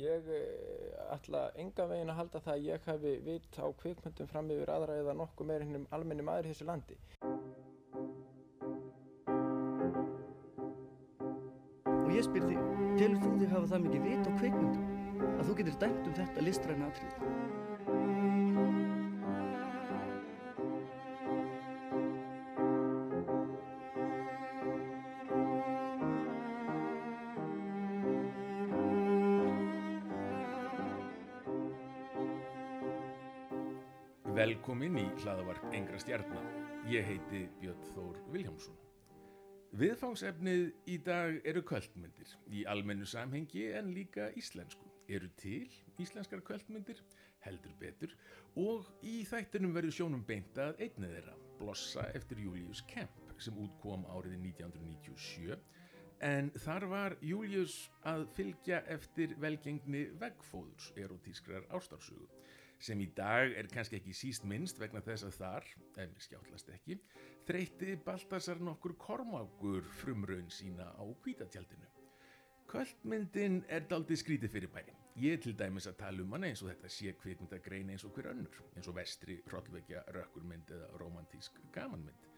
Ég eh, ætla enga veginn að halda það að ég hafi vit á kvikmyndum fram yfir aðra eða nokkuð meira hennum almenni maður í þessu landi. Og ég spyr þig, telur þú þig hafa það mikið vit á kvikmyndum að þú getur dæmt um þetta listræna atrið? Hlaðavarp Engra stjarnar. Ég heiti Björn Þór Viljámsson. Viðfangsefnið í dag eru kvöldmyndir í almennu samhengi en líka íslensku. Eru til íslenskar kvöldmyndir, heldur betur, og í þættinum verður sjónum beint að einnið þeirra, Blossa eftir Julius Kemp sem útkom árið 1997 En þar var Július að fylgja eftir velgengni veggfóðurs erotískrar ástarsögu sem í dag er kannski ekki síst minnst vegna þess að þar, ef mér skjáttlast ekki, þreytti Baltasar nokkur kormákur frumraun sína á kvítatjaldinu. Kvöldmyndin er daldið skrítið fyrir bæri. Ég til dæmis að tala um hana eins og þetta sé kvikmyndagrein eins og hver önnur, eins og vestri, hrollvekja, rökkurmynd eða romantísk gamanmynd.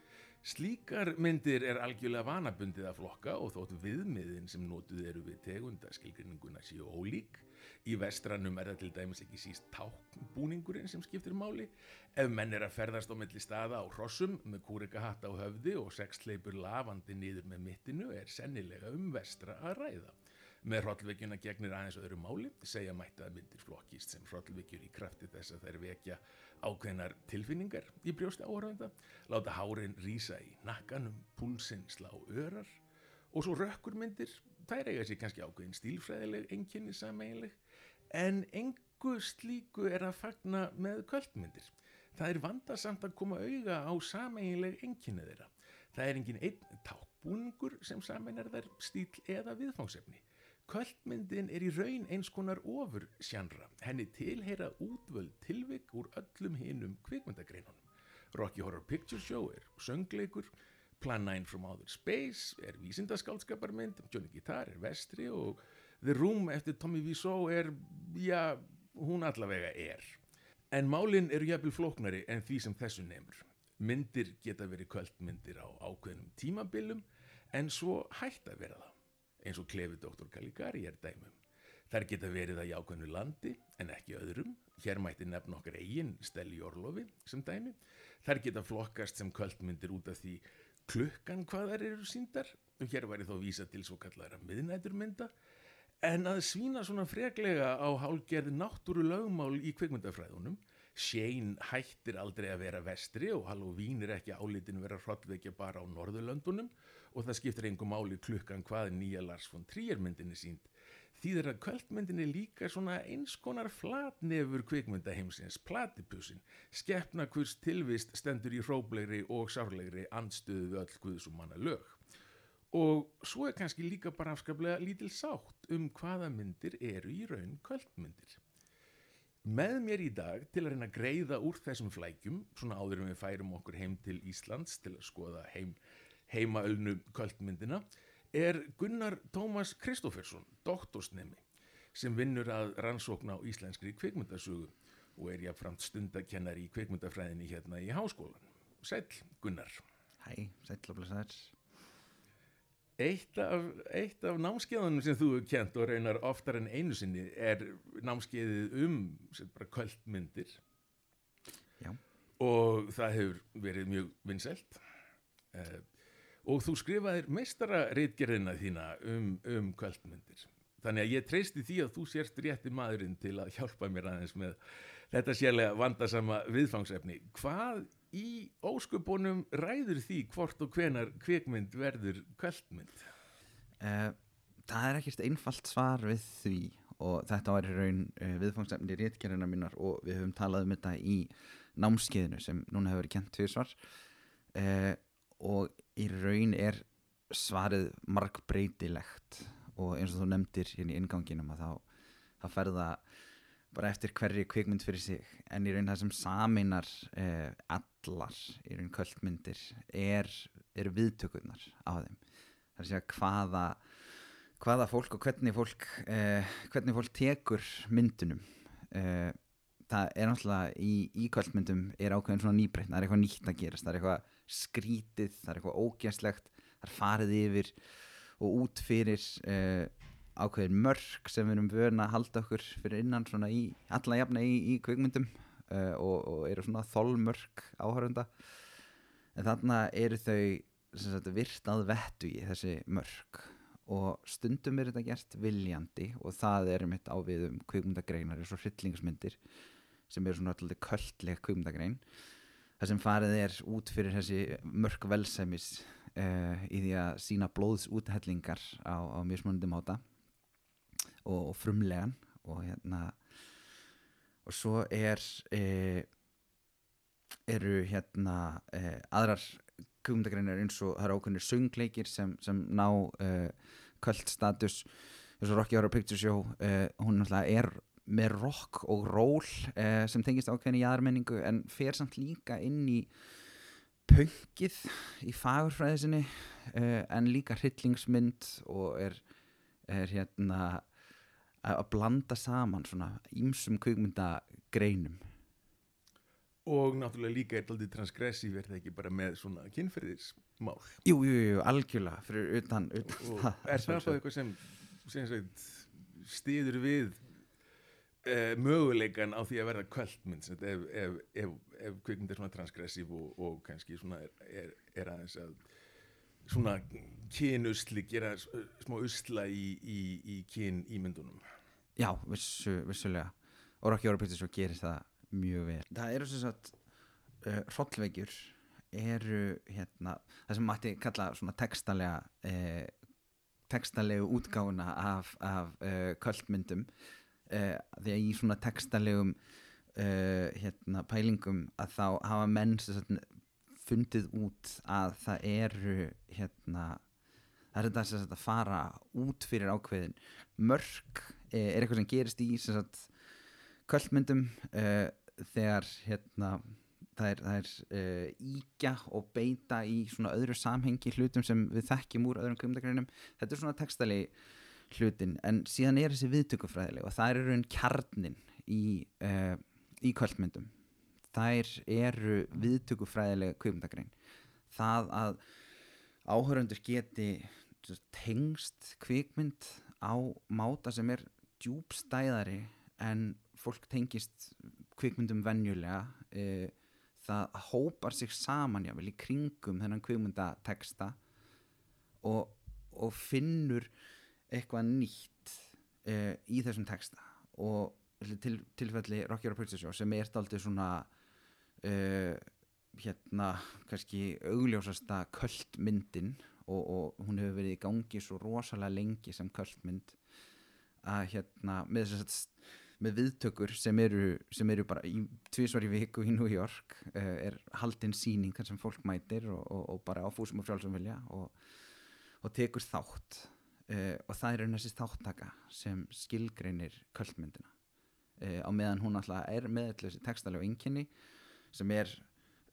Slíkar myndir er algjörlega vanabundið að flokka og þótt viðmiðin sem notuð eru við tegundaskilgrinninguna séu ólík. Í vestranum er það til dæmis ekki síst táknbúningurinn sem skiptir máli. Ef menn er að ferðast á milli staða á hrossum með kúrikahatta á höfði og sexleipur lafandi niður með mittinu er sennilega um vestra að ræða. Með hrollvekjuna gegnir aðeins öðru máli, segja mætti að myndir flokkist sem hrollvekjur í krafti þess að þær vekja ákveðnar tilfinningar í brjósti áhörðanda, láta hárin rýsa í nakkanum, púlsinn slá örar og svo rökkurmyndir, þær eiga sér kannski ákveðin stílfræðileg, enginni sameiginleg, en engu slíku er að fagna með kvöldmyndir. Það er vandasamt að koma auga á sameiginleg enginni þeirra. Það er engin einn tákbúningur sem sameinar þær stíl eða viðfangsefni. Kvöldmyndin er í raun eins konar ofur sjannra. Henni tilheyra útvöld tilvik úr öllum hinum kvikmyndagreinunum. Rocky Horror Picture Show er söngleikur, Plan 9 from Outer Space er vísindaskálskaparmynd, Johnny Guitar er vestri og The Room eftir Tommy Wiseau er, já, hún allavega er. En málinn eru jafnvel flóknari en því sem þessu nefnur. Myndir geta verið kvöldmyndir á ákveðnum tímabilum en svo hætt að vera það eins og klefi Dr. Caligari er dæmum. Þær geta verið að jákvæmnu landi en ekki öðrum. Hér mætti nefn okkar eigin Steli Orlofi sem dæmi. Þær geta flokkast sem kvöldmyndir út af því klukkan hvað þær eru síndar og hér væri þó vísa til svo kallara miðnæturmynda en að svína svona freklega á hálgerð náttúru lögmál í kvikmyndafræðunum Shane hættir aldrei að vera vestri og Halloween er ekki álitin vera hrollvekja bara á Norðurlöndunum og það skiptir engum máli klukkan hvað nýja Lars von Trier myndinni sínd. Þýðir að kvöldmyndinni líka svona eins konar flatnefur kvikmyndaheimsins, platipussin, skeppna hvers tilvist stendur í hróblegri og sárlegri andstöðu öll og manna lög. Og svo er kannski líka bara afskaplega lítil sátt um hvaða myndir eru í raun kvöldmyndir. Með mér í dag til að reyna að greiða úr þessum flækjum, svona áður en við færum okkur heim til Íslands til að skoða heim, heimaölnu kvöldmyndina, er Gunnar Tómas Kristófersson, doktorsnemi, sem vinnur að rannsókna á íslenskri kvikmyndasögu og er jáfnframt stundakennari í kvikmyndafræðinni hérna í háskólan. Sæl, Gunnar. Hæ, sæl og blessaður. Eitt af, eitt af námskeiðunum sem þú hefur kent og reynar oftar en einu sinni er námskeiðið um kvöldmyndir. Og það hefur verið mjög vinsælt. Uh, og þú skrifaðir meistara reitgerðina þína um, um kvöldmyndir. Þannig að ég treysti því að þú sérst rétti maðurinn til að hjálpa mér aðeins með þetta sérlega vandasama viðfangsefni. Hvað í ósköpunum ræður því hvort og hvenar kvikmynd verður kvöldmynd? Uh, það er ekkert einfalt svar við því og þetta var í raun uh, viðfangsefni réttgerðina mínar og við höfum talað um þetta í námskeiðinu sem núna hefur verið kent fyrir svar uh, og í raun er svarið markbreytilegt og eins og þú nefndir hérna í inganginum að þá, þá ferða bara eftir hverri kvikmynd fyrir sig en í raun það sem saminar eh, allar í raun kvöldmyndir er, er viðtökurnar á þeim. Það er að segja hvaða hvaða fólk og hvernig fólk uh, hvernig fólk tekur myndunum. Uh, það er náttúrulega í, í kvöldmyndum er ákveðin svona nýbreytn, það er eitthvað nýtt að gerast það er eitthvað skrítið, það er eitthvað ógæslegt það er farið yfir og út fyrir uh, ákveðin mörg sem við erum vöna að halda okkur fyrir innan svona í, alla jafna í, í kvikmyndum uh, og, og eru svona þolmörg áhörunda en þarna eru þau sem sagt, virt að vettu í þessi mörg og stundum er þetta gert viljandi og það er mitt á við um kvikmyndagreinar eins og hryllingsmyndir sem eru svona alltaf köldleg kvikmyndagrein. Það sem farið er út fyrir þessi mörg velsæmis uh, í því að sína blóðsúthellingar á, á mismunandi máta og, og frumlegan og hérna og svo er uh, eru hérna uh, aðrar kvikmyndagreinar eins og það eru ákveðnir söngleikir sem, sem ná uh, kvöld status. Eins og Rocky Horror Picture Show uh, hún náttúrulega er með rock og ról uh, sem tengist ákveðin í aðarmenningu en fer samt líka inn í pöngið í fagurfræði sinni uh, en líka hryllingsmynd og er, er hérna að blanda saman svona ímsum kvikmyndagreinum. Og náttúrulega líka er aldrei transgressív er það ekki bara með svona kynferðismál. Jú, jú, jú, algjörlega fyrir utan, utan Og er það þá eitthvað sem, sem sagt, stýður við uh, möguleikan á því að verða kvöldmynd? Ef, ef, ef, ef kvikmynd er svona transgressív og, og kannski svona er, er, er aðeins að svona kynusli gera smá usla í, í, í kyn ímyndunum. Já, vissu, vissulega. Og Rocky Horror Picture Show gerir það mjög vel. Það eru sem sagt uh, hrollveikjur eru hérna það sem mætti kalla svona textalega uh, textalegu útgáfuna af, af uh, kvöldmyndum uh, því að í svona textalegum hérna pælingum að þá hafa menn sem sagt fundið út að það eru hérna það er þetta að fara út fyrir ákveðin mörg eh, er eitthvað sem gerist í sagt kvöldmyndum uh, þegar hérna það er, það er uh, ígja og beita í svona öðru samhengi hlutum sem við þekkjum úr öðrum kvömdagreinum þetta er svona textali hlutin en síðan er þessi viðtökufræðileg og það er raun kjarnin í, uh, í kvöldmyndum þær eru viðtökufræðileg kvömdagrein það að áhörundur geti tengst kvikmynd á máta sem er djúbstæðari en fólk tengist kvikmyndum venjulega e, það hópar sig saman jável í kringum þennan kvikmyndateksta og, og finnur eitthvað nýtt e, í þessum teksta. Og til, tilfelli Rocky Horror Picture Show sem er daldið svona uh, hérna kannski augljósasta kvöldmyndin og, og hún hefur verið í gangi svo rosalega lengi sem kvöldmynd að hérna með, með viðtökur sem eru, sem eru bara í tvísvar í viku í New York uh, er haldin sýning þar sem fólk mætir og, og, og bara áfúsum og frjálsum vilja og, tekur þátt. Uh, og það er þessi þáttaka sem skilgreinir kvöldmyndina á meðan hún alltaf er með þessi textalega einkenni sem er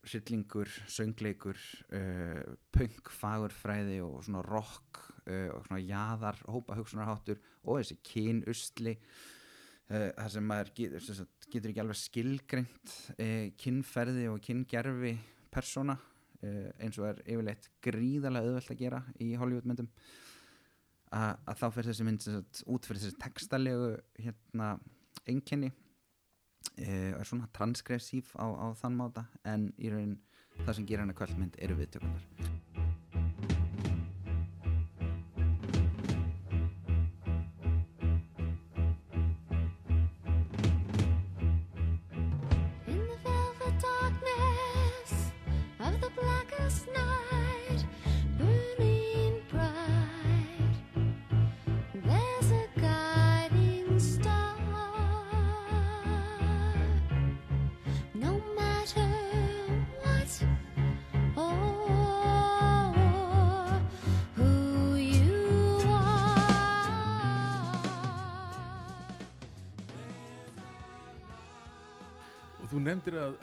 hryllingur, söngleikur uh, punk, fagurfræði og svona rock uh, og svona jaðar, hópa hugsunarháttur og þessi kynustli uh, þar sem maður getur, sem sagt, getur ekki alveg skilgreint uh, kynferði og kyngerfi persóna uh, eins og er yfirleitt gríðarlega auðvelt að gera í Hollywoodmyndum að, þá fer þessi mynd sagt, út fyrir þessi textalegu hérna, einkenni. uh, er svona transgressív á, á þann máta en í raun það sem gerir hana kvöldmynd eru viðtökunar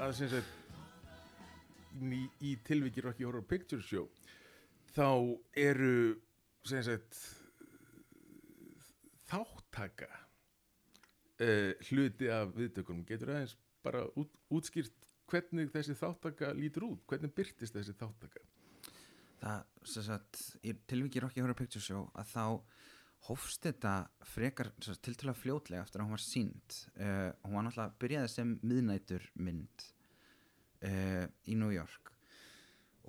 að, sem sagt, í, í tilviki Rocky Horror Picture Show þá eru sem sagt þáttaka uh, hluti af viðtökunum. Getur aðeins bara út, útskýrt hvernig þessi þáttaka lítur út? Hvernig byrtist þessi þáttaka það, sem sagt, í tilviki Rocky Horror Picture Show að þá hófst þetta frekar tiltöla fljótlega eftir að hún var sínd uh, hún var náttúrulega byrjaði sem miðnætur mynd uh, í New York.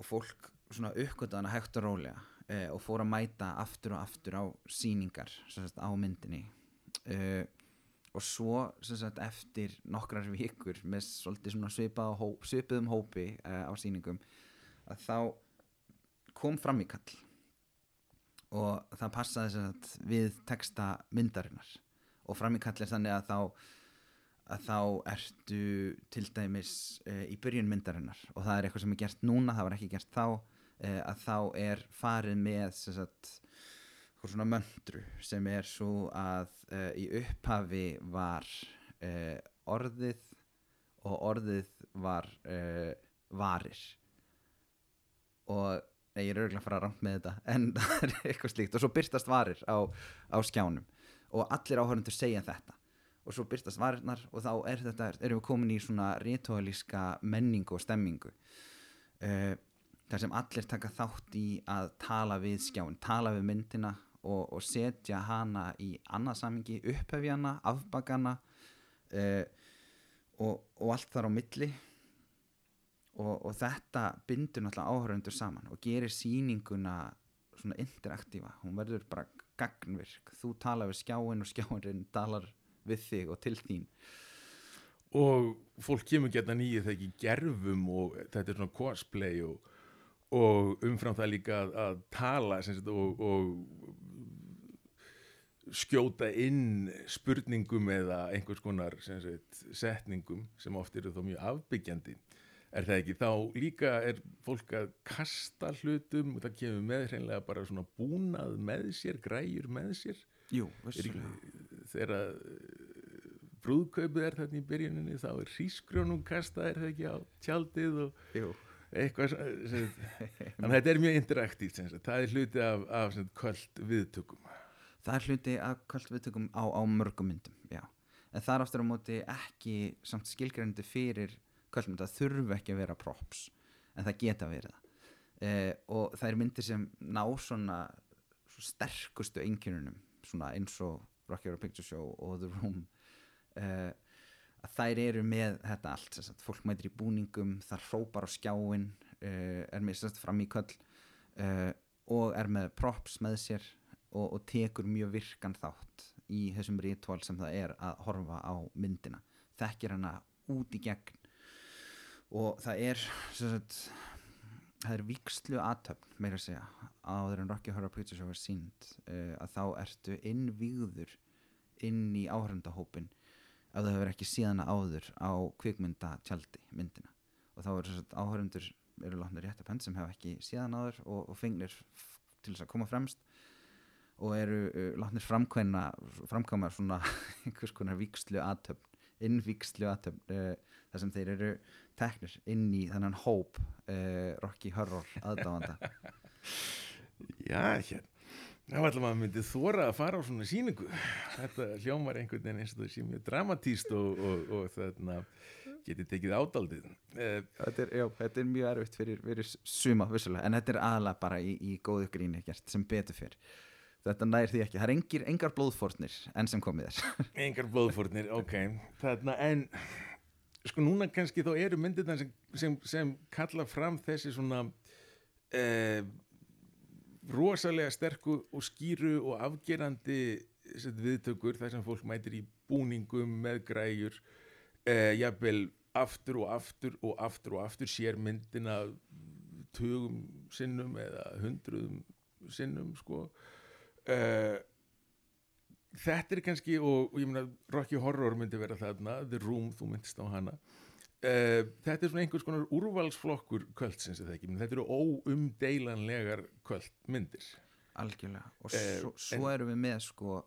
Og fólk svona uppgötu hana hægt og rólega uh, og fór að mæta aftur og aftur á síningar sagt, á myndinni. Uh, og svo sagt, eftir nokkrar vikur með svolítið svona svipað hóp, svipuðum hópi á síningum að þá kom fram í kall. Og það passaði sagt, við texta myndarinnar. Og fram í kall er þannig að þá að þá ertu til dæmis uh, í byrjun myndarinnar og það er eitthvað sem er gert núna, það var ekki gert þá uh, að þá er farið með sagt svona möndru sem er svo að uh, í upphafi var orðið og orðið var varir. Og ég er örgulega að fara rámt með þetta en það er eitthvað slíkt. Og svo byrtast varir á, á skjánum. Og allir áhörundur segja þetta og svo byrtast varirnar og þá er þetta, erum við komin í svona ritualíska menningu og stemmingu uh, þar sem allir taka þátt í að tala við skjáin, tala við myndina og, og setja hana í annað samingi, upphefja hana, afbaka hana uh, og, og allt þar á milli. Og, og þetta bindur náttúrulega áhörundur saman og gerir sýninguna svona interaktífa, hún verður bara gagnvirk, þú tala við skjáin og skjáin talar við þig og til þín. Og fólk kemur geta nýju þegar ekki gerfum og þetta er svona cosplay og, og umfram það líka að, að tala sagt, og, og skjóta inn spurningum eða einhvers konar sagt, setningum sem oft eru þó mjög afbyggjandi. Er það ekki, þá líka er fólk að kasta hlutum og það kemur með hreinlega bara svona búnað með sér, græjur með sér Jú, þegar að eh, brúðkaupið er þarna í byrjuninni þá er hrísgrjónum kastað er það ekki á tjaldið og Jú, eitthvað þannig að þetta er mjög interaktíft það er hluti af, af kvöld viðtökum. Það er hluti að kvöld viðtökum á, á mörgum myndum, já. En það er aftur á móti ekki samt skilgrænandi fyrir kvöldmynd það þurfi ekki að vera props en það geta verið það. Eh, og það er myndir sem ná svona svo sterkustu einkjörunum svona eins og Rocky Horror Picture Show og The Room eh, að þær eru með þetta allt sem sagt, fólk mætir í búningum, það hrópar á skjáin uh, er með sérst fram í köll uh, og er með props með sér og, og tekur mjög virkan þátt í þessum ritual sem það er að horfa á myndina. Þekkir hana út í gegn og það er sagt, það er vikslu aðtöfn meira að segja áður en Rocky Horror Picture Show er sínd uh, að þá ertu innvíður inn í áhörndahópin ef það hefur ekki síðan áður á kvikmynda tjaldi myndina. Og þá eru áhörundur eru látnir rétt að penn sem hefur ekki síðan áður og, og fengnir til þess að koma fremst og eru uh, látnir framkvæmna framkvæma svona einhvers konar víkslu aðtöfn innvíkslu aðtöfn uh, þar sem þeir eru teknir inn í þennan hóp uh, Rocky Horror aðdáðanda Já, hér. Þá ætlum að myndi þóra að fara á svona síningu þetta hljómar einhvern veginn eins og það sé mjög dramatíst og, og, og þarna geti tekið ádaldið eh, þetta er, já, þetta er mjög erfitt fyrir, fyrir suma vissulega, en þetta er aðalega bara í, í góðu gríni gert sem betur fyrr þetta nær því ekki, það er engir, engar blóðfórnir enn sem komið er. Engar blóðfórnir, ok. Þarna, en sko núna kannski þá eru myndirna sem, sem, sem kalla fram þessi svona eh, rosalega sterku og skýru og afgerandi viðtökur þar sem fólk mætir í búningum með græjur eh, jafnvel aftur og aftur og aftur og aftur sér myndina tugum sinnum eða hundruðum sinnum sko. Uh, þetta er kannski og, og ég meina Rocky Horror myndi vera þarna The Room, þú myndist á hana. Uh, þetta er svona einhvers konar úrvalsflokkur kvöldsins eða ekki, menn þetta eru óumdeilanlegar kvöldmyndir. Algjörlega, og Eh, svo, svo erum við með sko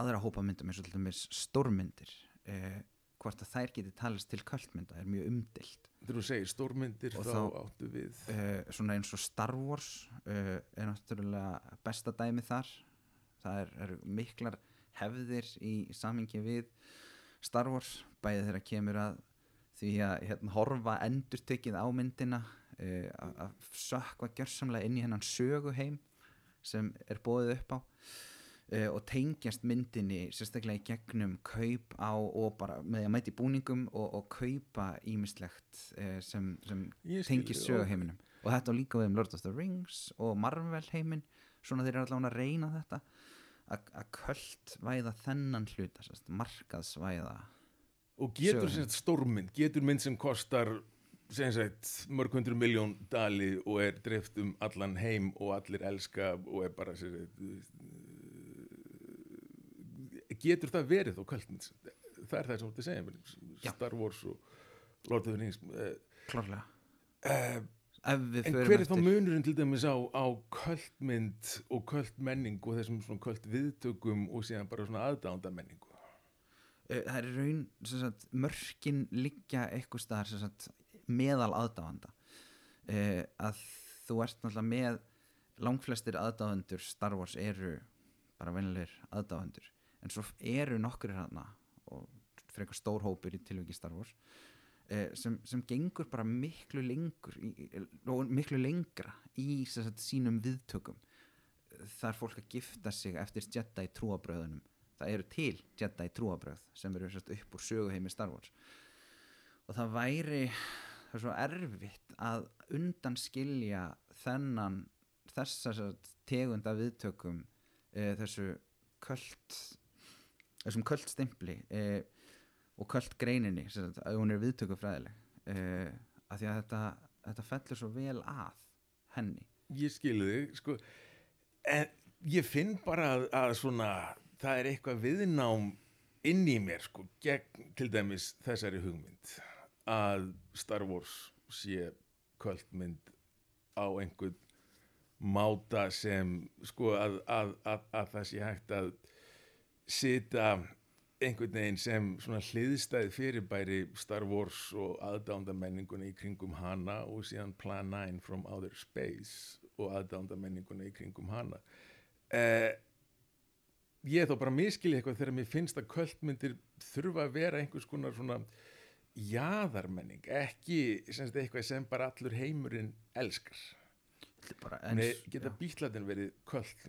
aðra hópa myndum eins og til dæmis stórmyndir. Eh, hvort að þær geti talast til kvöldmynda er mjög umdilt þú segir stórmyndir Og þá, áttu við uh, svona eins og Star Wars uh, er náttúrulega besta dæmi þar það er, eru miklar hefðir í samingi við Star Wars. Bæði þegar kemur að því að hérna, horfa endurtekið á myndina uh, að sökva gjörsamlega inn í hennan söguheim sem er bóðið upp á uh, og tengjast myndinni sérstaklega í gegnum kaup á og bara með að mæti búningum og, og kaupa ímislegt uh, sem, sem skil tengist söguheiminum og þetta líka við um Lord of the Rings og Marvel heiminn. Svona þeir eru allavega að reyna þetta að að köld væða þennan hluta sérst, markaðsvæða og getur sagt stórmynd, getur mynd sem kostar sagt mörg hundru miljón dali og er dreift um allan heim og allir elska og er bara sagt uh, getur það verið þá kvöldmynd það er það sem þú segja mér, Já. Star Wars og Lord of the Rings uh, klárlega. uh, en hver er þá munurinn til dæmis á, á kvöldmynd og kvöldmenning og þessum svona kvöld viðtökum og síðan bara svona aðdánda menningu Eh, það er raun sem sagt, mörkin liggja eitthvað staðar sem sagt, meðal aðdáðanda uh, að þú ert náttúrulega með langflestir aðdáðendur Star Wars eru bara venjulegir aðdáðendur en svo eru nokkur hana og frekar stór hópur í tilviki Star Wars sem, sem gengur bara miklu lengur í, miklu lengra í sagt, sínum viðtökum. Það er fólk að gifta sig eftir Jedi trúabröðunum það eru til Jedi trúabröð sem eru sérst upp úr söguheimi Star Wars. Og það væri það er svo erfitt að undanskilja þennan þessa sérst, tegund af viðtökum e, þessu köld þessum köld stimpli e, og köld greininni að hún er viðtökufræðileg e, að því að þetta, þetta fellur svo vel að henni. Ég skilu þig sko, en ég finn bara að, að svona það er eitthvað viðnám inn í mér sko, gegn til dæmis þessari hugmynd að Star Wars sé kvöldmynd á einhvern máta sem sko að, að, að það sé hægt að sita einhvern veginn sem svona hliðstæð fyrirbæri Star Wars og aðdánda menninguna í kringum hana og síðan Plan 9 from Outer Space og aðdánda menninguna í kringum hana. Eh, ég er þá bara miskilið eitthvað þegar mér finnst að kvöldmyndir þurfa að vera einhvers konar svona jaðarmenning ekki sem sagt, eitthvað sem bara allur heimurinn elskar. Eins- geta já. bíkladin verið kvöld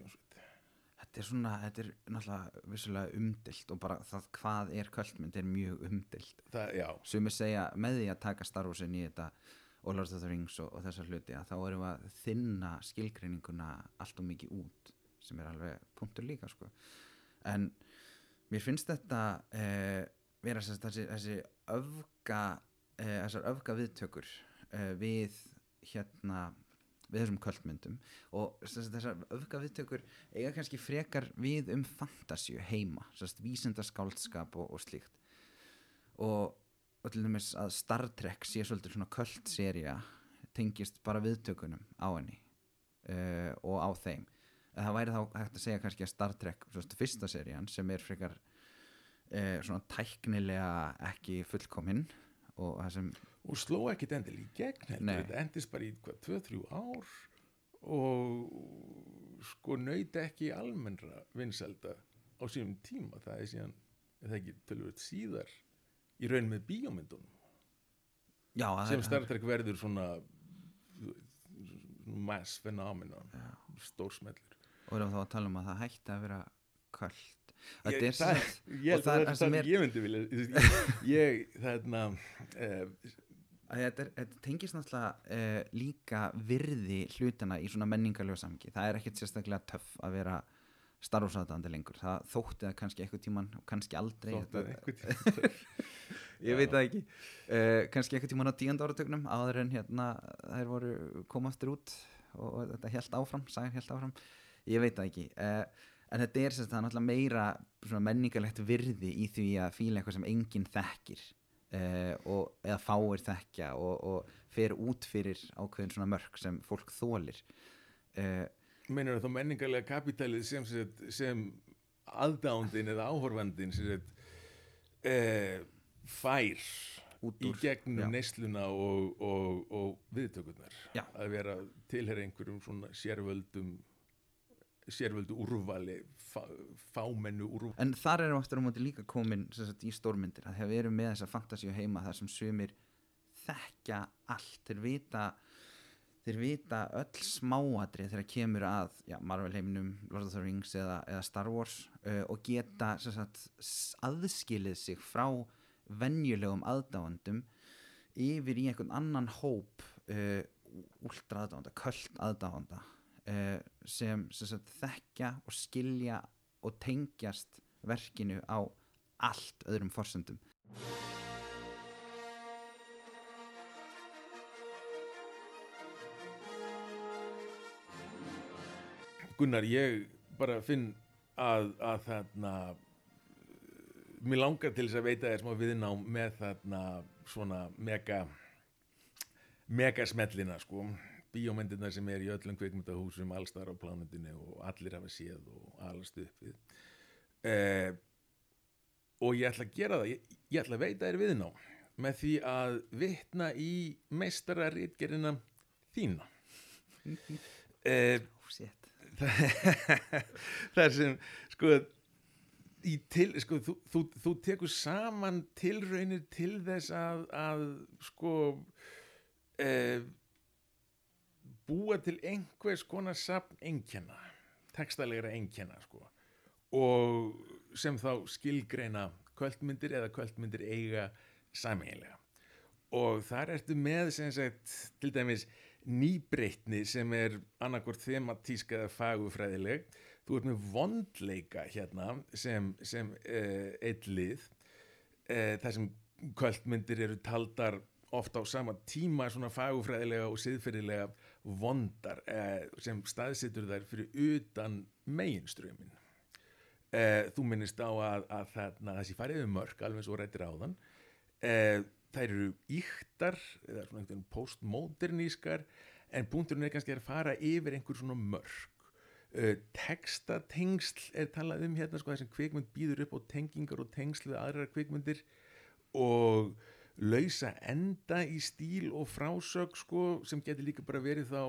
þetta er svona, þetta er náttúrulega vissulega umdilt og bara það hvað er kvöldmynd er mjög umdilt já, sumir segja með því að taka Star Wars inn í þetta og Lord of the Rings og, og þessar hluti að þá erum við að þinna skilgreininguna allt og mikið út sem er alveg punktur líka sko. en mér finnst þetta eh, vera sérst, þessi, þessi öfga eh, þessar öfga viðtökur eh, við hérna við þessum kvöldmyndum og þessar öfga viðtökur eiga kannski frekar við um fantasíu heima, sérst, vísindaskáldskap og, og slíkt. Og, og til dæmis að Star Trek sé svolítið svona kvöld seria tengist bara viðtökunum á henni uh, og á þeim. En það væri þá hægt að segja kannski að Star Trek svona, fyrsta serían sem er frekar uh, svona tæknilega ekki fullkominn og sem og sló ekkit endil í gegn þetta endist bara í hvað, 2-3 ár? Og sko nöyt ekki almennra vinselda á sínum tíma. Það er síðan, er það ekki tölvöld síðar í raun með bíómyndunum. Já, sem er- Star Trek verður svona mass phenomenon stórsmellur og erum þá að tala um að það hætti að vera kvöld ég, er það, ég, það, það það, er það er- ég myndi vilja ég, þarna eh, að þetta, er, þetta tengist náttúrulega uh, líka virði hlutana í svona menningarlega samki það er ekkert sérstaklega töff að vera starfsæðandi lengur. Það þótti það kannski eitthvað tíman og kannski aldrei ég veit það ekki. Uh, kannski eitthvað tíman á tíund áratögnum áður en hérna þær voru koma aftur út og, og þetta held áfram sagan held áfram, ég veit það ekki. Uh, en þetta er sérst það náttúrulega meira menningarlegt virði í því að fíla eitthvað sem enginn þekkir uh, og, eða fáir þekkja og, og fer út fyrir ákveðin svona mörk sem fólk þólir uh, meinar þá menningarlega kapitalið sem, sem, sem aðdándin eða áhorfandin sem e, fær í gegnum já. neysluna og, og, og viðtökurnar? Að vera tilhera einhverjum svona sérvöldum sérvöldu úrvali fá, fámennu úrvali. En þar erum aftur á móti líka komin sagt, í stórmyndir að við erum með þessa fantasíu heima þar sem sumir þekkja allt. Þeir vita þeir vita öll smáadrið þegar kemur að já, Marvel heiminum, Lord of the Rings eða, eða Star Wars uh, og geta sagt, aðskilið sig frá venjulegum aðdáandum yfir í einhvern annan hóp uh, últra aðdáanda, köld aðdáanda sem, sem sagt, þekkja og skilja og tengjast verkinu á allt öðrum forsendum. Gunnar, ég bara finn að, að þarna mér langar til þess að veita þér smá viðnám með þarna svona mega mega smellina sko bíómyndirna sem er í öllum kvikmyndahúsum allstar á plánundinu og allir hafa séð og alast upp við eh, og ég ætla að gera það ég, ég ætla að veita þér viðnám með því að vitna í meistararitgerina þína eh, oh, shit. þar sem sko, til, sko þú, þú, þú tekur saman tilraunir til þess að, að sko e, búa til einhvers konar sapn einkenna textalegra einkenna sko og sem þá skilgreina kvöldmyndir eða kvöldmyndir eiga sameiginlega. Og þar ertu með sem sagt til dæmis nýbreytni sem er annarkvort thematísk eða fagufræðileg þú ert með vondleika hérna sem, sem uh, eitt lið uh, þar sem kvöldmyndir eru taldar ofta á sama tíma svona fagufræðilega og siðferðilega vondar uh, sem staðsitur þær fyrir utan meginströmin uh, þú minnist á að, að þarna, þessi farið um mörk alveg svo rættir áðan. Uh, þær eru íktar eða svona einhvern postmodernískar en punkturinn er kannski að fara yfir einhver svona mörk. Uh, textatengsl er talað um hérna sko þessum kvikmynd býður upp á tengingar og tengsl við aðrar kvikmyndir. Og lausa enda í stíl og frásög sko sem getur líka bara verið þá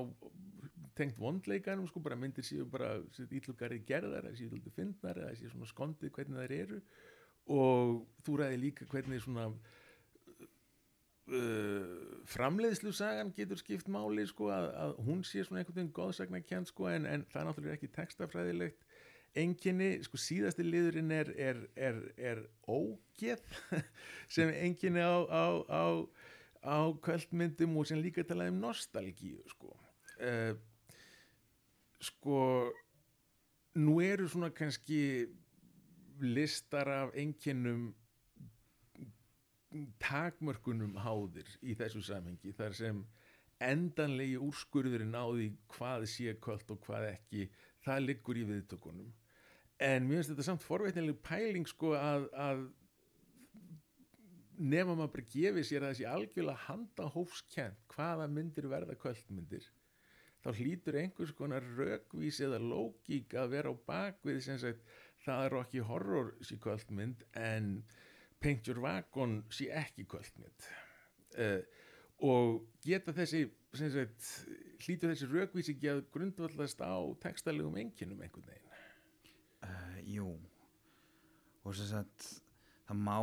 tengt vondleikanum sko bara myndir séu bara ítlugari gerðar séu ítlugari fyndnar eða séu svona skondið hvernig þær eru. Og þú ræði líka hvernig svona uh, framleiðslu sagan getur skipt máli sko að, að hún sé svona einhvern veginn góðsagna kjent sko en, en það er náttúrulega ekki textafræðilegt enginni, sko síðasti liðurinn er, er, er, er ógeð sem enginni á, á, á, á kvöldmyndum og sem líka talaði um nostalgíu sko. Uh, sko nú eru svona kannski listar af enginnum takmörkunum háðir í þessu samhengi þar sem endanlegi úrskurðurinn á því hvað sé kvöld og hvað ekki það liggur í viðtökunum en mér finnst þetta samt forveitnileg pæling sko að, að nema maður bara gefið sér að þessi algjörlega handa hófskent hvaða myndir verða kvöldmyndir þá hlýtur einhvers konar rökvís eða lógík að vera á bakvið sem sagt það er ekki horror sí kvöldmynd en Paint Your Wagon sé ekki kvöldmynd. Uh, og geta þessi sagt, hlýtur þessi rökvísi ekki að grundvallast á textalegum enginum einhvern veginn Jú. Og sem sagt það má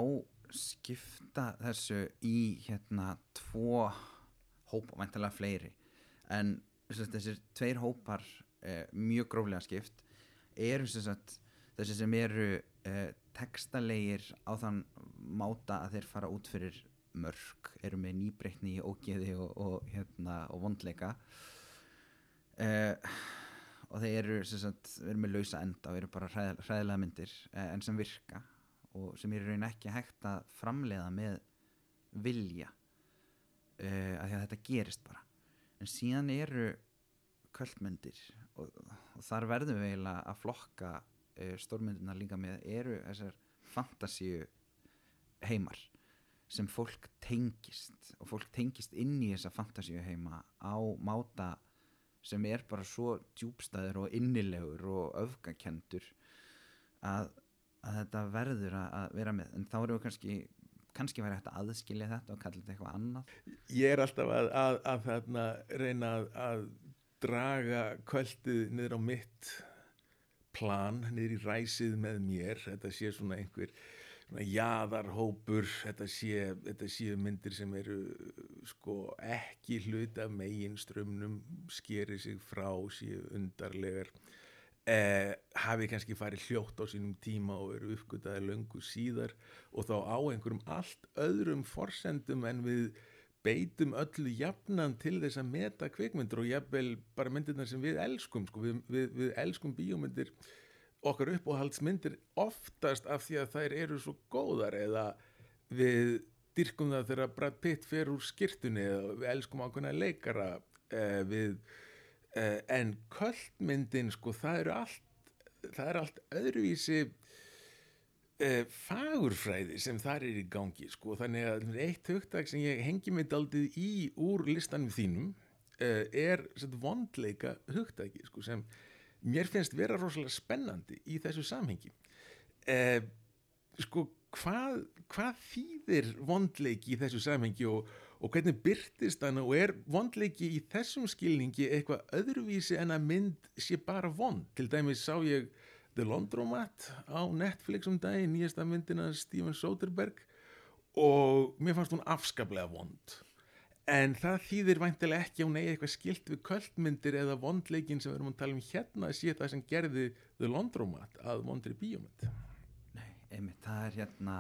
skipta þessu í hérna tvo hópa, væntalega fleiri. En sagt, þessir tveir hópar uh, mjög gróflega skipt eru sagt þessi sem eru uh, textalegir á þann máta að þeir fara út fyrir mörg, eru með nýbreytni ógeði og, og, hérna, og vondleika. Uh, og þeir eru sagt, erum með lausa enda og eru bara hræð, hræðilega myndir uh, en sem virka. Og sem er í raun ekki hægt að framleiða með vilja uh, að því að þetta gerist bara. En síðan eru kvöldmyndir og, og þar verðum við eiginlega að flokka uh, stórmyndina líka með eru þessar fantasíu heimar sem fólk tengist. Og fólk tengist inn í þessa fantasíu heima á máta sem er bara svo djúbstæður og innilegur og öfgakendur að, að þetta verður að, vera með. En þá erum við kannski kannski væri hægt að aðskilja þetta og kalla þetta eitthvað annað. Ég er alltaf að, að, að þarna reyna að draga kvöldið niður á mitt plan niður í ræsið með mér. Þetta sé svona einhver svona jaðarhópur þetta sé, þetta sé myndir sem eru sko ekki hluta megin strömmnum skeri sig frá séu undarlegar eh, hafi kannski farið hljótt á sínum tíma og eru uppgötaði löngu síðar og þá á einhverjum allt öðrum forsendum en við beitum öllu jafnan til þess að meta kvikmyndir og jafnvel bara myndirnar sem við elskum sko. við, við, við elskum bíómyndir okkar uppáhaldsmyndir oftast af því að þær eru svo góðar eða við dyrkum það þegar Brad Pitt fer úr skirtunni eða við elskum ákveðna leikara eh, við eh, en kvöldmyndin sko það eru allt það er allt öðruvísi eh, fagurfræði sem þar er í gangi sko. þannig að eitt hugtak sem ég hengi mig daldið í úr listanum þínum eh, er set, vondleika hugtaki sko, sem mér finnst vera rosalega spennandi í þessu samhengi. Eh, sko hvað, hvað þýðir vondleiki í þessu samhengi og, og hvernig byrtist hann og er vondleiki í þessum skilningi eitthvað öðruvísi en að mynd sé bara vond? Til dæmis sá ég The Laundromat á Netflix um daginn, nýjasta myndina Steven Soderbergh og mér fannst hún afskaplega vond en það þýðir væntilega ekki að hún eigi eitthvað skilt við kvöldmyndir eða vondleikin sem við erum að tala um hérna sé það sem gerði The Laundromat að vondri bíómynd Nei, einmitt, það er hérna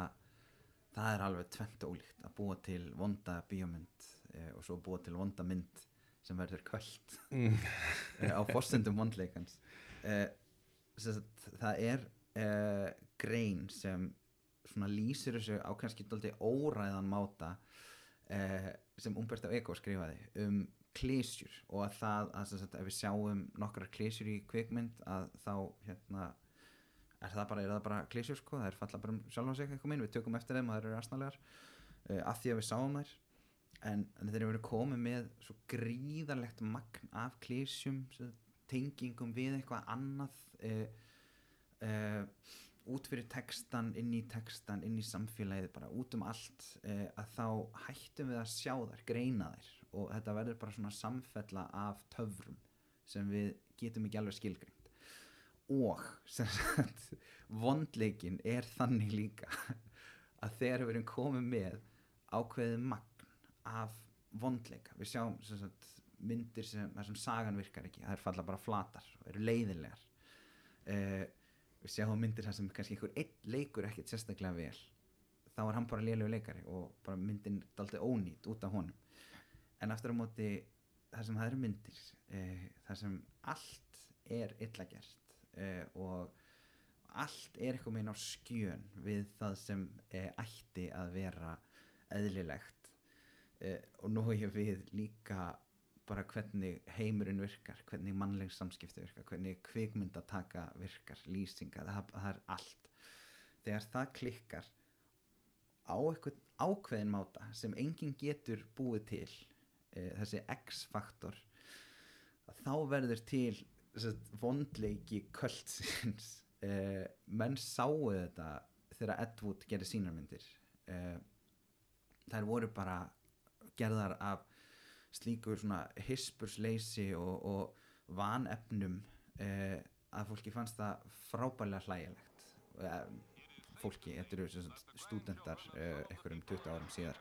það er alveg tvent ólíkt að búa til vonda bíómynd eh, og svo búa til vonda mynd sem verður kvöld mm. eh, á fórsendum vondleikans eh, það er eh, grein sem lýsir þessu á kannski óræðan máta eh, sem Umberto Eco skrifaði um klísjur og að það að sagt, ef við sjáum nokkrar klísjur í kvikmynd að þá hérna er það bara, bara klísjur sko, það er falla bara um sjálf sig eitthvað minn, við tökum eftir þeim og það eru aðsnalegar uh, af því að við sáum þær. En, en þeir eru verið komið með svo gríðarlegt magn af klísjum tengingum við eitthvað annað uh, uh, út fyrir textan, inn í textan inn í samfélagið, bara út um allt uh, að þá hættum við að sjá þær greina þær. Og þetta verður bara svona samfella af töfrum sem við getum ekki alveg skilgreint. Og sem sagt vondleikin er þannig líka að þegar við erum komið með ákveðið magn af vondleika við sjáum sem sagt, myndir sem, sem sagan virkar ekki er falla bara flatar og eru leiðilegar uh, við sjáum myndir þar sem kannski einhver einn leikur ekkert sérstaklega vel. Þá er hann bara lélegu leikari og bara myndin er aldrei ónýtt út af honum. En aftur á móti þar sem það eru myndir uh, þar sem allt er illa gert uh, og allt er eitthvað meina á skjön við það sem uh, ætti að vera eðlilegt uh, og nú hef við líka bara hvernig heimurinn virkar hvernig mannleg samskipti virkar hvernig kvikmyndataka virkar lýsinga, það, það er allt. Þegar það klikkar á eitthvað ákveðin máta sem enginn getur búið til e, þessi X-faktor þá verður til vondleiki kvöldsins. E, menn sáu þetta þegar Ed Wood gerir sínarmyndir e, þær voru bara gerðar af slíkur svona hispursleysi og, og vanefnum eh, að fólki fannst það frábælega hlægilegt. Eh, fólki, þetta eru stúdendar eh, einhverjum 20 árum síðar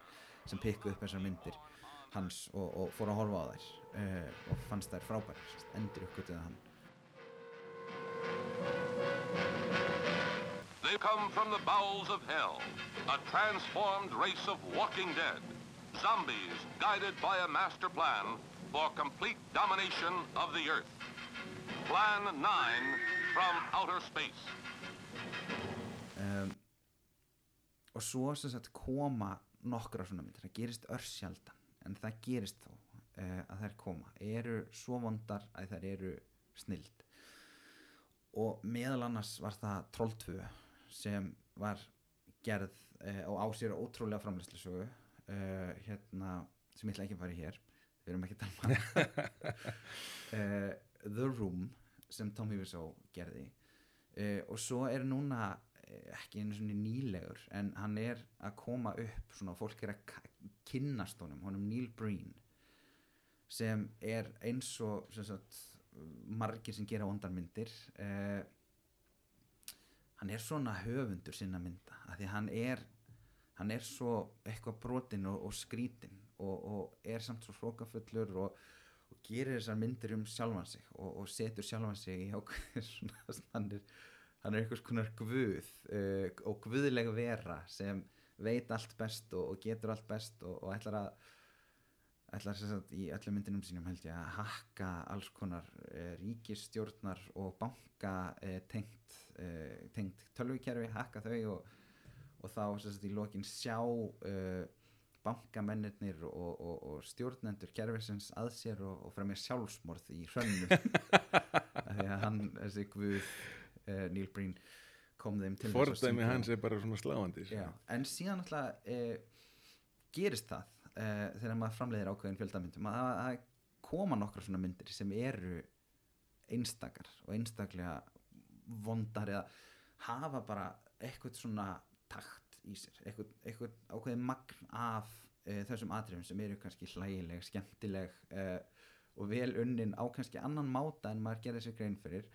sem pikku upp þessar myndir hans og, og fór að horfa á þær eh, og fannst þær frábærar endur uppgötuða hann. They've come from the bowels of hell, a transformed race of walking dead, zombies guided by a master plan for complete domination of the earth. Plan 9 from outer space. um, og svo sem sagt koma nokkra svona myndir, það gerist örsjaldan en það gerist þó uh, að þær koma, eru svo vondar að þær eru snild og meðal annars var það Troll 2 sem var gerð uh, og á sér ótrúlega framleyslisögu uh, hérna, sem ég ætla ekki að fara í hér við erum ekki að tala uh, The Room sem Tommy Wiseau gerði. Uh, og svo er núna eh, ekki einu svona nýlegur en hann er að koma upp svona fólk er að kynnast honum honum Neil Breen sem er eins og sem sagt, margir sem gera vondarmyndir. Uh, hann er svona höfundur sinna mynda af því hann er hann er svo eitthvað brotinn og, og skrítinn og, og er samt svo hrókafullur og, og gerir þessar myndir um sjálfan sig og, setur sjálfan sig í ákveður svona hann er, er einhvers konar guð uh, og guðleg vera sem veit allt best og, getur allt best og, ætlar að ætlar sagt í öllum myndinum sínum held ég að hakka alls konar uh, ríkisstjórnar og banka uh, tengt, uh, tengt tölvukerfi, hakka þau og, og þá sagt í lokin sjá uh, bankamennirnir og, og, og stjórnendur kerfisins að sér og, og fremja sjálfsmorð í hrönnu Af því að hann, þessi guð uh, Neil Breen kom þeim til þess að syngja- hans er bara svona sláandi sko. En síðan alltaf e, gerist það e, þegar maður framleiðir ákveðin fjöldamyndum að það koma nokkra svona myndir sem eru einstakar og einstaklega vondar eða hafa bara eitthvað svona takt í sér eitthvað, eitthvað ákveðin magn af e, þessum atriðum sem eru kannski hlægileg, skemmtileg e, og vel unnin á kannski annan máta en maður gerði sér grein fyrir.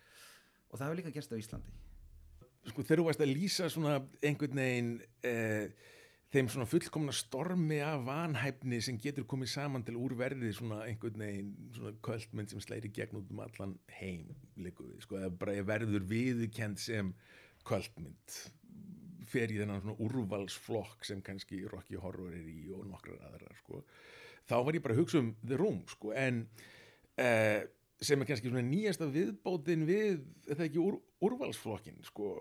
Og það hefur líka gerst á Íslandi. Sko þegar þú varst að lýsa svona einhvern veginn eh, þeim svona fullkomna stormi af vanhæfni sem getur komið saman til úrverði svona einhvern veginn svona kvöldmynd sem slæri gegn út um allan heim líku sko, eða bara verður viðkend sem kvöldmynd fer í þennan svona úrvalsflokk sem kannski Rocky Horror er í og nokkrar aðrar sko. þá var ég bara að hugsa um The Room sko, en eh, sem er kannski svona nýjasta viðbótin við þetta ekki úr, úrvalsflokkin sko,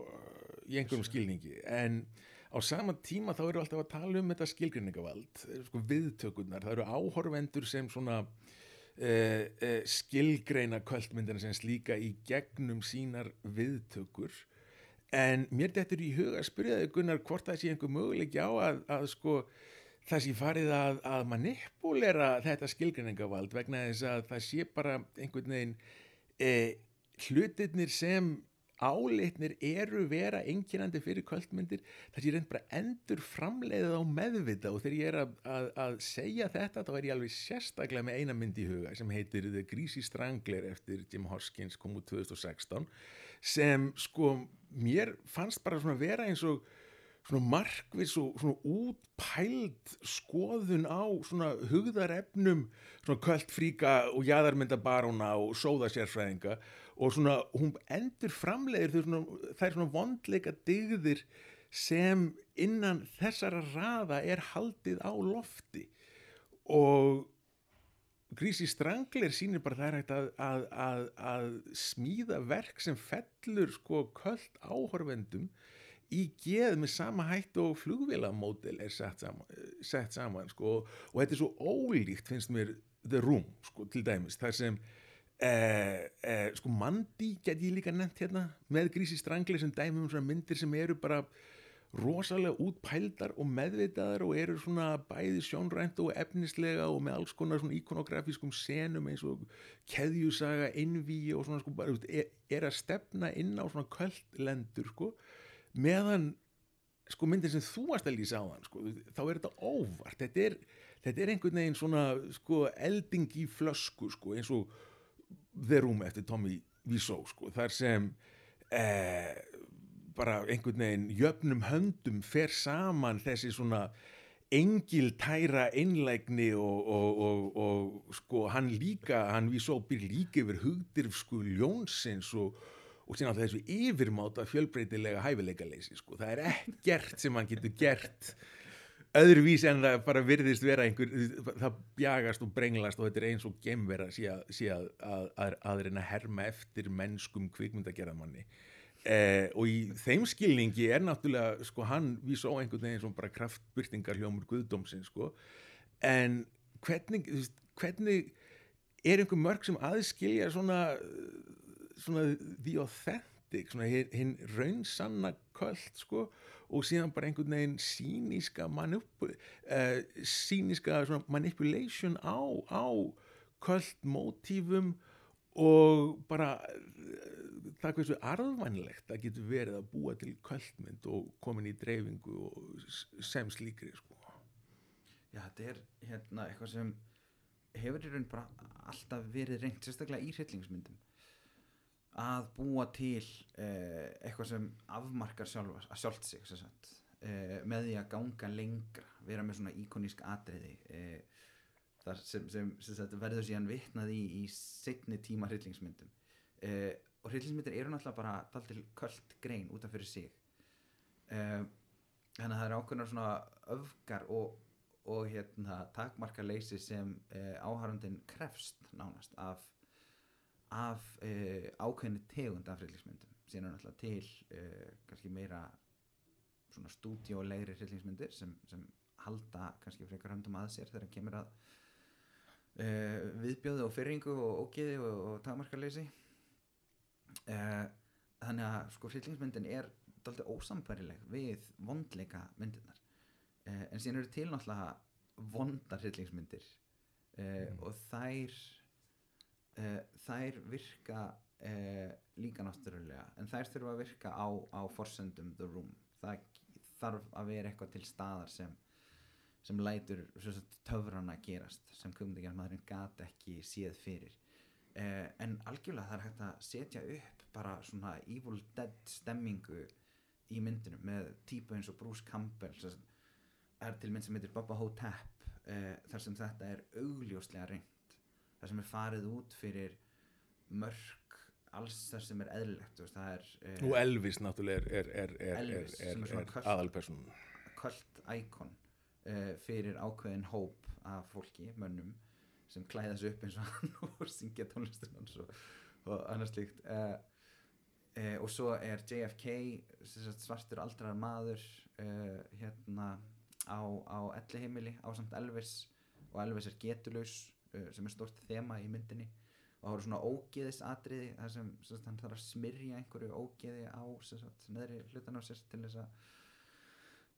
í einhverjum skilningi. En á sama tíma þá eru alltaf að tala um þetta skilgrinningavald sko, viðtökurnar, það eru áhorfendur sem svona eh, eh, skilgreina kvöldmyndina sem slíka í gegnum sínar viðtökur en mér dettur í huga að spyrja þau Gunnar hvort það sé einhver möguleiki á að, að sko það sé farið að, að manipulera þetta skilgreiningavald vegna þess að það sé bara einhvern veginn e, hlutirnir sem álitnir eru vera einkennandi fyrir kvöldmyndir það sé reynd bara endur framleiðið á meðvita og þegar ég er að, að, að segja þetta þá er ég alveg sérstaklega með eina mynd í huga sem heitir The Greasy Strangler eftir Jim Hoskins kom út 2016 sem sko mér fannst bara svona vera eins og svona markvis og svona útpæld skoðun á svona hugðarefnum svona kvöldfríka og jæðarmyndabaróna og sóðasérfræðinga og svona hún endur framleiðir þau svona, svona vondleika digðir sem innan þessara raða er haldið á lofti. Og Grísi Strangler sýnir bara það er hægt að, að, að, að smíða verk sem fellur sko köld áhorfendum í geð með sama hætt og flugvélamódel er sett saman, sett saman sko, og þetta er svo ólíkt finnst mér The Room sko, til dæmis þar sem eh, eh, sko Mandy get ég líka nefnt hérna með Grísi Strangler sem dæmi um svona myndir sem eru bara rosalega útpældar og meðvitaðar og eru svona bæði sjónrænt og efnislega og með alls konar svona ikonografískum senum eins og keðjusaga, innví og svona sko bara, er, er að stefna inn á svona kvöldlendur sko meðan sko myndir sem þú varst að lýsa á þann sko, þá er þetta óvart. Þetta er, þetta er einhvern veginn svona sko elding í flösku sko eins og The Room eftir Tommy Wiseau sko þar sem eh, bara einhvern veginn jöfnum höndum fer saman þessi svona engiltæra einlægni og, og, og, og sko hann líka, hann Wiseau býr líka yfir hugdirfsku ljónsins og síðan þessu yfirmáta fjölbreytilega hæfileikaleysi sko. það er ekkert sem hann getur gert öðruvís en það bara virðist vera einhver, það bjagast og brenglast og þetta er eins og gemvera sé að, að, að, að reyna að herma eftir mennskum kvikmyndagerðamanni eh, og í þeim skilningi er náttúrulega sko hann vísa á einhvern veginn sem bara kraftbyrtingar hljómur guðdómsins sko. En hvernig, þú veist, hvernig er einhver mörg sem aðskilja svona svona the authentic svona hinn hin raunsanna köld sko og síðan bara einhvern veginn síniska manup, uh, síniska manipulation á, á köld mótífum og bara það hversu arðvænlegt það getur verið að búa til köldmynd og komin í dreifingu sem slíkri sko. Já, þetta er hérna eitthvað sem hefur í raun bara alltaf verið reynt, sérstaklega í hryllingsmyndum að búa til uh, eitthvað sem afmarkar sjálf, sjálft sig uh, með því að ganga lengra vera með svona íkonísk atriði uh, þar sem, sem, sem verður síðan vitnað í í setni tíma hryllingsmyndum. Uh, og hryllingsmyndir eru náttúrulega bara daldil köld grein út af fyrir sig. Uh, þannig að það er ákveðnar svona öfgar og, og hérna, takmarkaleysi sem uh, áhærandin krefst nánast af af uh, ákveðinni tegund af hryllingsmyndum. Síðan er náttúrulega til uh, kannski meira svona stúdíólegri hryllingsmyndir sem, sem halda kannski frekar höndum að sér þegar kemur að viðbjóði og fyrringu og ógeði og, og takmarkaleysi uh, þannig að sko hryllingsmyndin er dálítið ósambærileg við vondleika myndirnar. Uh, en síðan eru til náttúrulega vondar hryllingsmyndir. Uh, og þær þær virka líka náttúrulega. En þær þurfa að virka á, á forsendum the room. Það þarf að vera eitthvað til staðar sem sem lætur sagt, töfrana gerast sem kumdegjarmadurinn gat ekki séð fyrir uh, en algjörlega það er hægt að setja upp bara svona Evil Dead stemmingu í myndinu með típu eins og Bruce Campbell er til mynd sem heitir Bubba Hotep uh, þar sem þetta er augljóslega reynd þar sem er farið út fyrir mörk alls þar sem er eðlilegt veist, er uh, og Elvis náttúrulega er, er, er, er, Elvis, er, er er, er aðalpersonun kvöld íkon fyrir ákveðin hóp af fólki, mönnum sem klæða sig upp eins og hann og syngja tónlistin hans og, og annars slíkt. Uh, uh, og svo er JFK svartur aldrar maður uh, hérna á, á elliheimili á samt Elvis og Elvis er getulaus uh, sem er stort þema í myndinni. Og það voru svona ógeðis atriði þar sem, sagt, hann þarf að smyrja einhverju ógeði á neðri hlutan á sér til þess að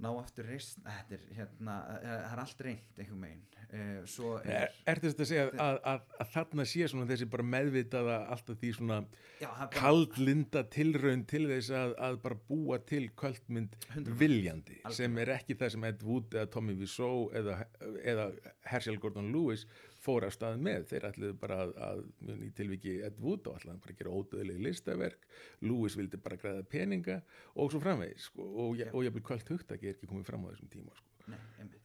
ná aftur þetta er hérna, eh, það er allt reynd einhver megin Er, er, er þetta að segja að, að, að þarna sé þessi bara meðvitaða alltaf því svona já, er kaldlinda tilraun til þess að, að bara búa til kvöldmynd 100%. viljandi sem er ekki það sem Ed Wood eða Tommy Wiseau eða, eða Herschel Gordon Lewis fór af stað með. Þeir ætluðu bara að, að í tilviki Ed Wood og ætlaði bara að gera ódöðlega listaverk Lewis vildi bara græða peninga og svo framvegis sko, og, ég byrja kvöld hugtaki er ekki komið fram á þessum tíma sko. nei,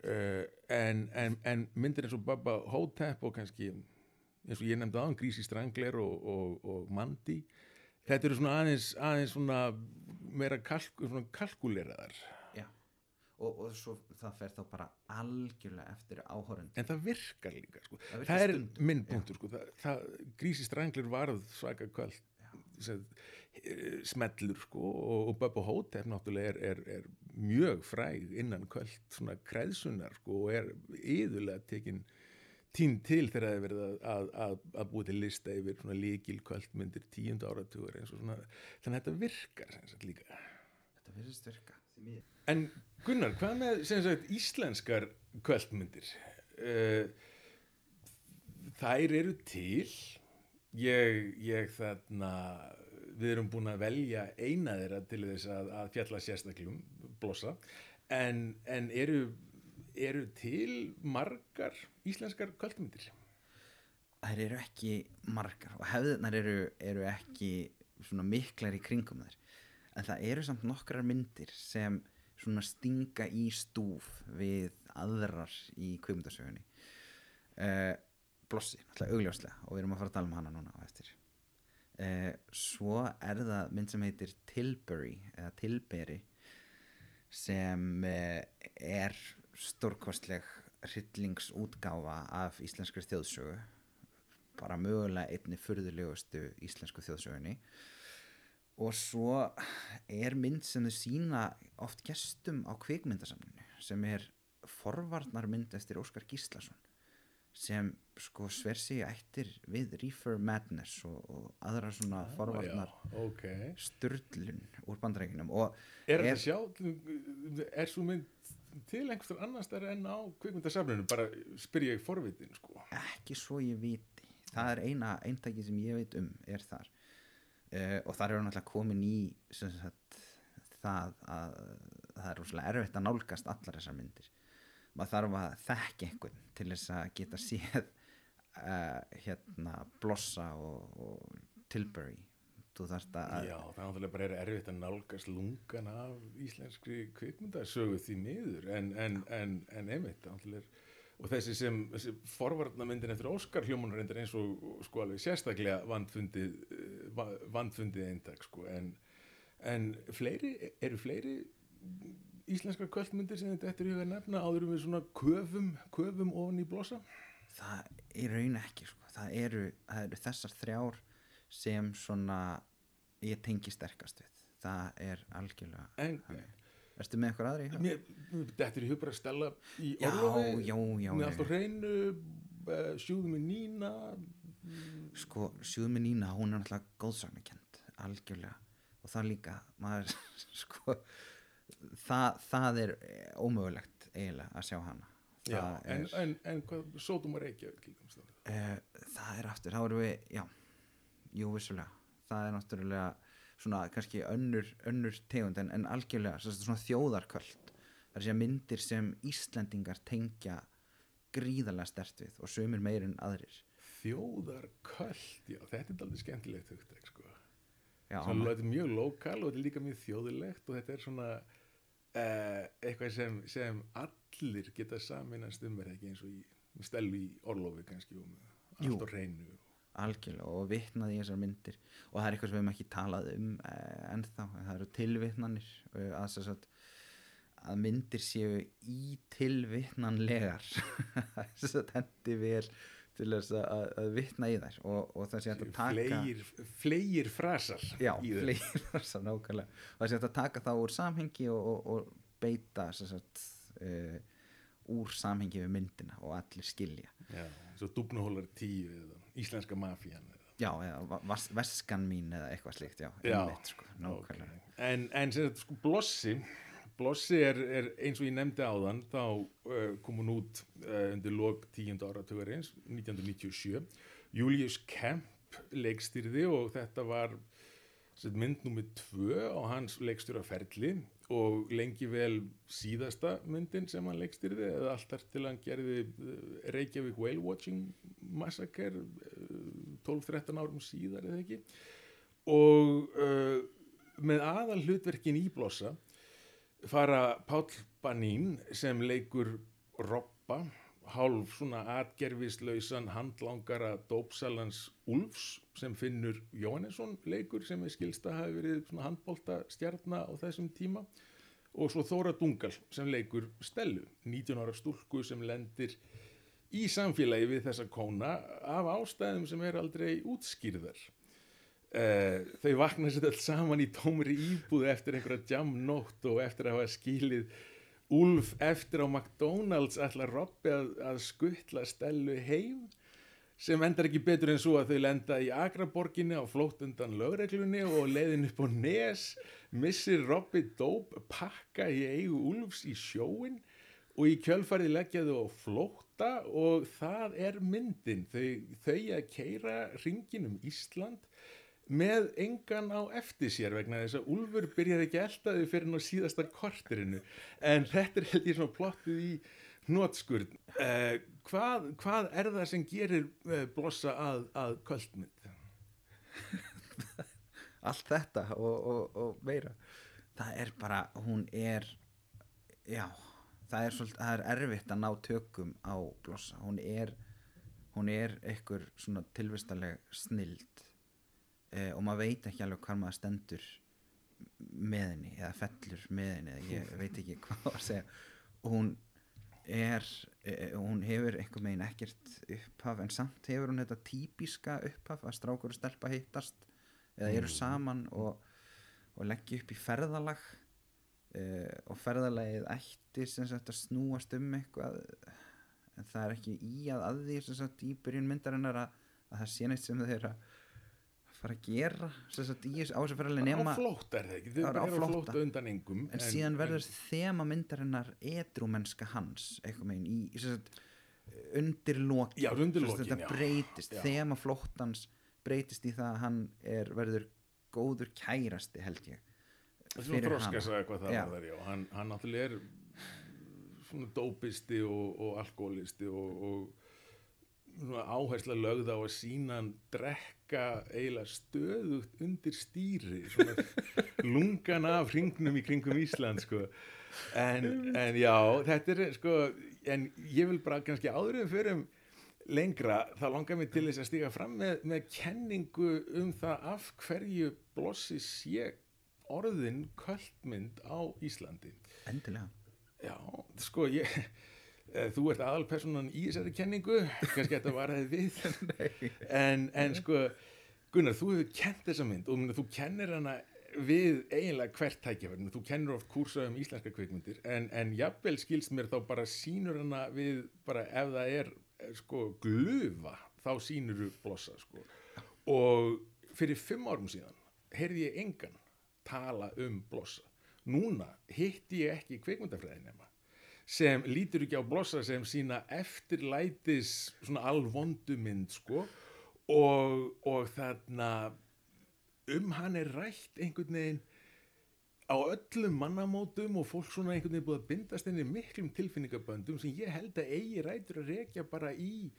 uh, en, en, en myndir eins og Baba Hotep og kannski eins og ég nefndi aðan Grísi Strangler og, og, og Mandy þetta eru svona aðeins, aðeins svona meira kalk, svona kalkuleraðar og, og svo það fer þá bara algjörlega eftir áhorund en það virkar líka sko. Það virkar það er minn punktur sko. það, það, Grísi Strangler varð svaka kvöld eh, smellur sko, og, og Bubba Hotep náttúrulega er, er, er mjög fræg innan kvöld svona kreðsunar sko, og er yðurlega tekin tím til þegar það er verið að, að, að, að búið til lista yfir svona líkil kvöldmyndir tíund áratugur eins og svona þannig að þetta virkar líka þetta virðist virka. En Gunnar, hvað með sagt, íslenskar kvöldmyndir? Uh, þær eru til, ég, ég þarna, við erum búin að velja eina þeirra til þess að, að fjalla sérstaklum, blossa, en, en eru, eru til margar íslenskar kvöldmyndir? þær eru ekki margar og hefðunar eru, eru ekki miklar í kringum þær en það eru samt nokkrar myndir sem svona stinga í stúf við aðrar í kvimundasögunni uh, Blossi, náttúrulega augljóslega og við erum að fara að tala um hana núna á eftir. Uh, svo er það mynd sem heitir Tilbury eða Tilbury sem uh, er stórkostleg hryllingsútgáfa af íslenskri þjóðsögu bara mögulega einni furðulegustu íslensku þjóðsögunni og svo er mynd sem þau sína oft gestum á kvikmyndasamlinu sem er forvarnarmynd eftir Óskar Gíslason sem sko sver sig ættir við Reefer Madness og, og aðra svona forvarnar Já, ok. sturlun úr bandarækinum og Er þetta sjá, er svo mynd til einhverstur annars þar en á kvikmyndasafninu, bara spyr ég forvitin, sko. ekki svo ég viti það er eina eintæki sem ég veit um er þar uh, og þar eru náttúrulega komin í sagt, það að það er rosalega erfitt að nálgast allar þessar myndir. Maður þarf að þekka einhvern til þess að geta séð uh, hérna Blossa og, og Tilbury. Þú þarft að Já, það er náttúrulega bara er erfitt að nálgast lungan af íslenskri kvikmyndasögu því miður. En, en, en, en einmitt náttúrulega er- og þessi sem þessi forvarnamyndin eftir Óskar hljómanar reyndar eins og sko alveg sérstaklega vandfundið eh, va- vandfundið eintak sko. En, en fleiri, eru fleiri íslenskar kvöldmyndir sem þetta eftir að nefna áður við svona köfum, köfum ofan í blossa? Það er raun ekki sko. það, eru, það eru þessar þrjár sem svona ég tengi sterkast við. Það er algjörlega en Ertu með eitthvað aðri? mér, þetta er í hug bara að stella í já, með allt á hreinu uh, sjúðum með Nína. Sko, sjúð með Nína, hún er náttúrulega góðsagnakend, algjörlega. Og það líka, maður sko, það, það er eh, ómögulegt eiginlega að sjá hana. Já, það en, er, en, en hvað sótum að reykja uh, það er aftur, þá erum við já, jú vissulega. Það er náttúrulega svona kannski önnur, önnur tegund en, en algjörlega svo- svona þjóðarköld. Það er að myndir sem Íslendingar tengja gríðarlega stert við og sömur meir en aðrir. Þjóðar köld, já, þetta er alveg skemmtilegt hugtæk, sko. Já, Svona, þetta er mjög lokal og þetta er líka mjög þjóðilegt og þetta er svona uh, eitthvað sem, sem allir geta saminast um er ekki eins og í stelu í orlofi kannski Jú. allt á hreinu algjörlega og vitnaði í þessar myndir. Og það er eitthvað sem við hefum ekki talað um eh, ennþá, en það eru tilvitnanir eh, að, sagt, að myndir séu í tilvitnanlegar. Þess að hendi vel til þess að, að vitna í þær og, og það sé að taka fleir, fleir frasar já, fleiri frasar nákvæmlega. Og það sé að taka það úr samhengi og, og, og beita sagt, uh, úr samhengi við myndina og allir skilja. Já, svo dúbnuhólar tíu eða íslenska mafían já, veskan mín eða eitthvað slíkt, já, Já, einmitt, sko, nákvæmlega. Ok. En, en sem sagt, sko, Blossi Blossi er, er eins og ég nefndi áðan þá uh, kom hún út uh, undir lok tíundu áratugarins 1997 Julius Kemp leikstýrði og þetta var mynd nummið tvö á hans leikstýraferli og lengi vel síðasta myndin sem hann leikstýrði eða allt þar til hann gerði uh, Reykjavík Whale Watching Massacre uh, 12-13 árum síðar eða ekki. Og uh, með aðal hlutverkin í blossa fara Páll Banín sem leikur Robba hálf svona atgerfislausan handlangara dópsalans Úlfs sem finnur Jóhannesson leikur sem er skilsta hafi verið svona handbólta stjarna á þessum tíma og svo Þóra Dungal sem leikur Stellu, 19 ára stúlku sem lendir í samfélagi við þessa kóna af ástæðum sem er aldrei útskýrðar. Uh, þau vakna sér alls saman í tómri íbúðu eftir einhverja jamnótt og eftir að hafa skilið Úlf eftir á McDonalds ætla Robby að, að skuttla Stellu heim sem endar ekki betur en svo að þau lenda í Agraborginni á flótt undan lögreglunni og leiðin upp á nes missir Robby dóp pakka í eigu Úlfs í sjóin og í kjölfarið leggja þau á flótta og það er myndin. Þau, þau að keira ringin um Ísland með engan á eftir sér vegna þess að Úlfur byrjar ekki eldaði fyrir ná síðasta korterinu. En þetta er held ég svona plottið í hnótskurð uh, hvað, hvað er það sem gerir uh, blossa að, að kvöldmynd? allt þetta og, og, og meira. Það er bara, hún er já, það er svolítið það er erfitt að ná tökum á blossa, hún er hún er einhver svona tilvistaleg snild eh, og maður veit ekki alveg hvað maður stendur með henni eða fellur með henni eða ég veit ekki hvað að segja og hún er eh, hún hefur einhver megin ekkert upphaf en samt hefur hún þetta típiska upphaf að strákur og stelpa hittast eða eru saman og, og leggja upp í ferðalag. Uh, og ferðalagið ætti sem sagt að snúast um eitthvað en það er ekki í að að því sem sagt í byrjun myndarinnar að, að það sé neitt sem að fara að gera sagt í á þessu ferðalagi nema á flótt er það ekki, Það er á flótt undan engum en, síðan verður þema myndarinnar edrúmennska hans eitthvað megin í sagt, undir lokin Já, þetta breytist, Já. þema flóttans breytist í það að hann er, verður góður kærasti held ég fyrir það Já. hann, hann náttúrulega er svona dópisti og, og alkoholisti og, og áhersla lögð á að sína hann drekka eiginlega stöðugt undir stýri lungan af hringnum í kringum Ísland sko. En, en já, þetta er sko en ég vil bara kannski áður en förum lengra, þá langar mér til þess að stíga fram með, með kenningu um það af hverju blossi sé orðin kvöldmynd á Íslandi. Endilega. Já, sko ég þú ert aðalpersonan í þessari kenningu kannski þetta var það við. En, en sko Gunnar, þú hefur kent þessa mynd og þú kennir hana við eiginlega hvert tækjaverð, þú kennir oft kúrsa um íslenska kvikmyndir, en, en jafnvel skilst mér þá bara sínur hana við bara ef það er eh, sko glufa, þá sínur þú blossa sko. Og fyrir fimm árum síðan heyrði ég engan tala um blossa. Núna hitti ég ekki kvikmyndafræðinema sem lítur ekki á blossa sem sína eftirlætis svona alvondumynd sko. Og, og þarna um hann er rætt einhvern veginn á öllum mannamótum og fólk svona einhvern veginn búið að bindast henni miklum tilfinningaböndum sem ég held að eigi rætur að rekja bara í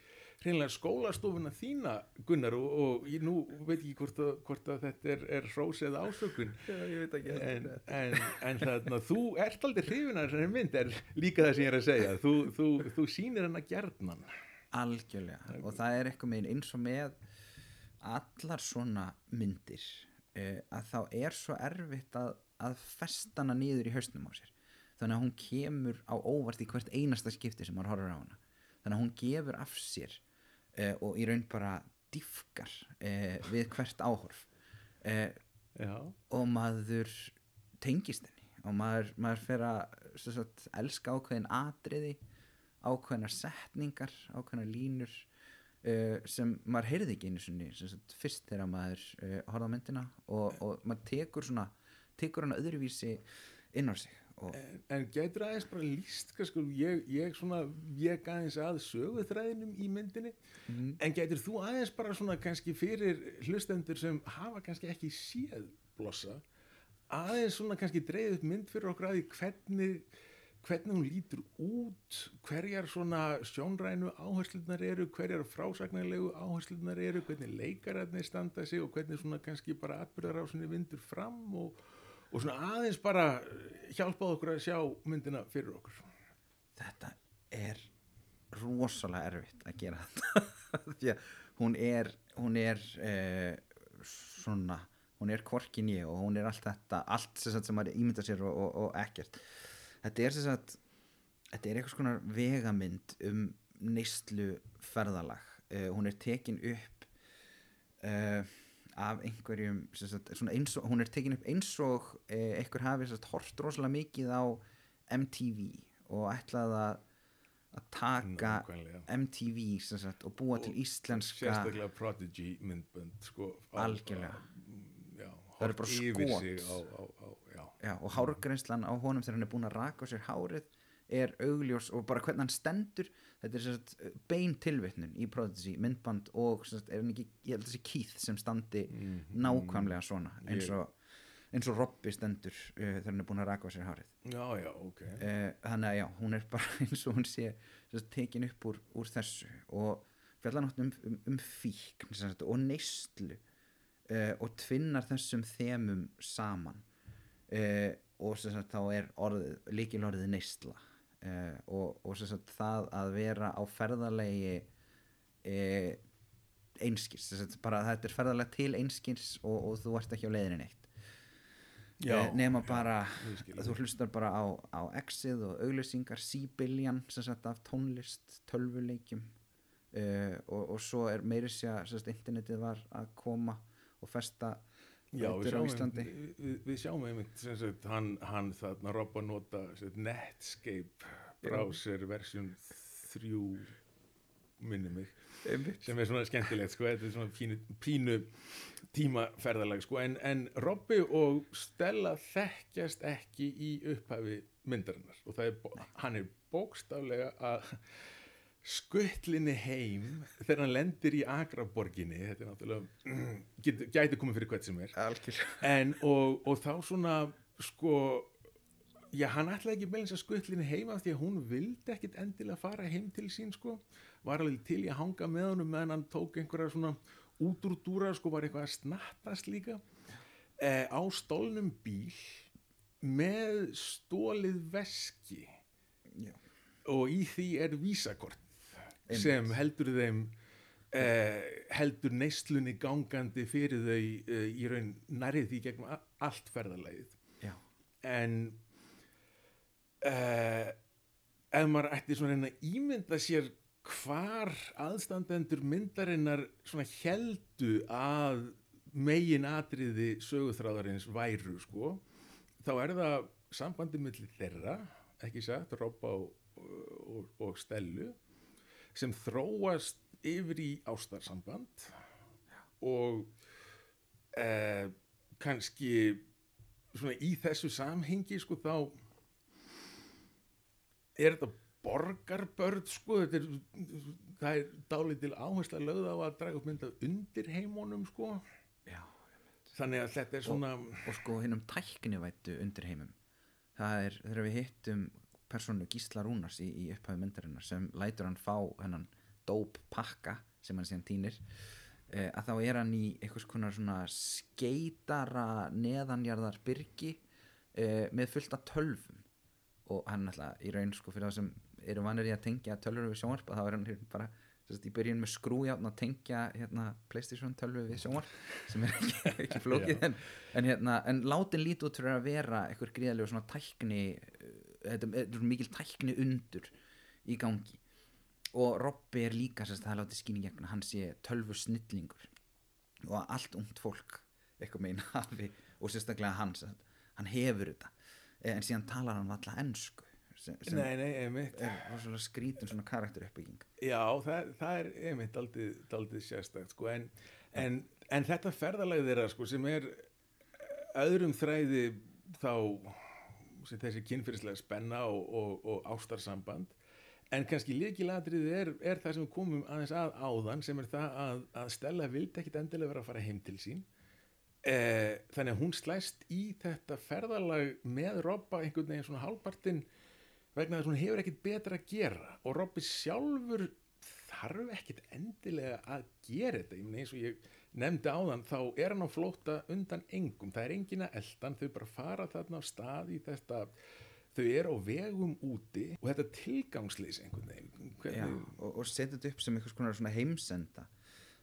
hreinlega skólastofuna þína Gunnar og, og ég nú veit ekki hvort að, hvort að þetta er, er hrós eða ásökun. Já, ég veit ekki en, en, en þarna þú ert aldrei hrifin að þessari mynd er líka það sem ég er að segja. Þú, þú, þú sýnir hana gjarnan. Algjörlega. Og það er eitthvað meginn eins og með allar svona myndir uh, að þá er svo erfitt að, að festa hana niður í hausnum á sér. Þannig að hún kemur á óvart í hvert einasta skipti sem maður horfir á hana. Þannig að hún gefur af sér uh, og í raun bara diffkar uh, við hvert áhorf. Já, og maður tengist henni. Og maður, maður fer að sagt, elska ákveðin atriði ákveðinar setningar ákveðinar línur uh, sem maður heyrði ekki einu sinni sagt, fyrst þegar maður horfði á myndina og, og maður tekur svona tekur hana öðruvísi inn á sig en, en gætur aðeins bara líst sko, ég, ég svona ég aðeins að söguþræðinum í myndinni Mhm. en gætur þú aðeins bara svona kannski fyrir hlustendur sem hafa kannski ekki séð blossa aðeins svona kannski dreigð upp mynd fyrir okkur að því hvernig hvernig hún lítur út hverjar svona sjónrænu áherslunar eru, hverjar frásagnarlegu áherslunar eru, hvernig leikararnir standa sig og hvernig svona kannski bara atbyrðarásinni vindur fram og, og svona aðeins bara hjálpað okkur að sjá myndina fyrir okkur. Þetta er rosalega erfitt að gera þetta. Því að hún er hún er uh, svona hún er korkin ég og hún er allt þetta allt sagt sem maður ímynda sér og, og, og ekkert. Þetta er sem sagt þetta er eitthvað skonar vegamynd um neyslu ferðalag uh, hún er tekin upp uh, af einhverjum sagt, eins og, hún er tekin upp eins og uh, einhver hafi sagt, hort rosalega mikið á MTV og ætlaði að að taka. MTV sagt, og búa til íslenska sérstaklega Prodigy myndbönd sko, Algjörlega. á- já, Það eru bara skot. á, á, á, já, Já, og hárgreinslan á honum þegar hann er búin að raka á sér hárið er augljós og bara hvernig hann stendur þetta er sem sagt, bein tilvitnun í Prodigy, myndband og sagt, er hann ekki, ég held að þessi Keith sem standi nákvæmlega svona eins og, eins og Robby stendur uh, þegar hann er búin að raka á sér hárið. Já, já, ok. Uh, þannig að já, hún er bara eins og hún sé sagt, tekin upp úr, úr þessu og fjallar náttúrulega um, um, um fíkn sagt, og neyslu uh, og tvinnar þessum þemum saman. Og þá er orðið, líkil orðið neysla uh, og, og sem sagt, það að vera á ferðalegi uh, sagt, bara þetta er ferðalega til einskis og, og þú ert ekki á leiðinni neitt. Já, Eh, nema já, bara ég skil að þú hlustar bara á, á exið og auglýsingar, síbiljan sem sagt af tónlist, tölvuleikjum. Uh, og, og svo er meiri sér að internetið var að koma og festa Já, við sjáum, við, við, sjáum einmitt sem sagt, hann, hann þarna Rob að nota sagt, Netscape browser version 3 minni mig sem er svona skemmtilegt sko, þetta er svona pínu, pínu tímaferðalag sko, en, en Robby og Stella þekkjast ekki í upphafi myndarinnar og það er, hann er bókstaflega að skuttlinni heim þegar hann lendir í Agraborginni þetta er náttúrulega geti, gæti komið fyrir hvert sem er. En og, og þá svona sko já, hann ætlaði ekki meðlins að skutlinni heima því að hún vildi ekkit endilega fara heim til sín sko, var alveg til í að hanga með honum meðan hann tók einhverja svona útrúdúra sko, var eitthvað að snattast líka eh, á stólnum bíl með stólið veski. Já. og í því er vísakort Einmitt. sem heldur þeim eh, heldur neyslunni gangandi fyrir þau eh, í raun nærið því gegnum allt ferðarlegið en uh, ef maður ætti svona að ímynda sér hvar aðstandendur myndarinnar svona heldu að megin atriði söguþráðarins væru sko þá er það sambandi milli þeirra ekki satt, Robba og, og, og Stellu sem þróast yfir í ástarsamband og eh, kannski svona í þessu samhengi sko þá er þetta borgarbörð sko þetta er, það er dálítil áhersla lögð á að draga upp mynd af undir heimunum sko Já. þannig að þetta er svona og sko hinnum tæknivættu undir heimum það er þegar við hittum persónu Gísla Rúnars í, í upphæðu myndarinnar sem lætur hann fá hennan dóp pakka sem hann síðan týnir. Eh, að þá er hann í konar svona skeitara neðanjarðar byrgi eh, með fullt af tölvum. Og hann alltaf í raun sko fyrir það sem eru vanir í að tengja tölvur við sjónvarp þá er hann hérna bara í byrjun með skrújátn að tengja hérna, Playstation tölvu við sjónvarp sem er ekki, ekki flókið en, en, hérna, en látin lítið út fyrir að vera einhver gríðalegu svona tækni þetta þetta er mikil tækni undur í gangi. Og Robby er líka sérst, það er látið skýning gegn hann sé tölvu snillingur. Og allt ungt fólk eitthvað megin hafi og sérstaklega sérst, hann hefur þetta. Eh, en síðan talar hann alltaf ennsku sem, sem nei, nei, einmitt. er rosalega skrítin svona karakteruppbygging. Já, það, það er einmitt daldið, daldið sérstakt sko, en, en, en þetta ferðalagi þeirra sko, sem er öðrum þræði þá þessi kynfyrirslega spenna og, og, og ástarsamband. En kannski líkilatrið er, er það sem við komum aðeins að áðan sem er það að, að Stella vildi ekkit endilega vera að fara heim til sín. Eh, þannig að hún slæst í þetta ferðalag með Robba einhvern veginn svona hálfpartinn vegna þess að hún hefur ekkit betra að gera. Og Robby sjálfur þarf ekkit endilega að gera þetta. Ég meina eins og ég nefndi áðan þá er hann á flóta undan engum. Það er engin að eldan, þau bara fara þarna á stað í þetta þau eru á vegum úti og þetta tilgangslýs einhvern veginn Já, og, og setja þetta upp sem einhvers konar svona heimsenda.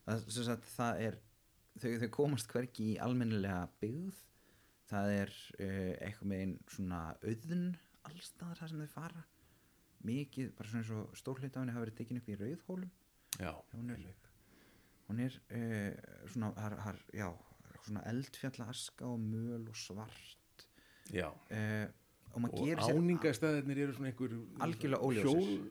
Það, sagt, það er þau, þau komast hvergi í almennilega byggð. Það er uh, eitthvað með einn svona auðn allstaðar það sem þau fara. Mikið, bara svona eins og stórhluta af henni hafa verið tekin upp í rauðhólum. Já, hún er. Hún er uh, svona, har, har, já, svona eldfjalla aska og möl og svart já. uh, og og áningastæðinir eru svona einhver Algjörlega óljósir.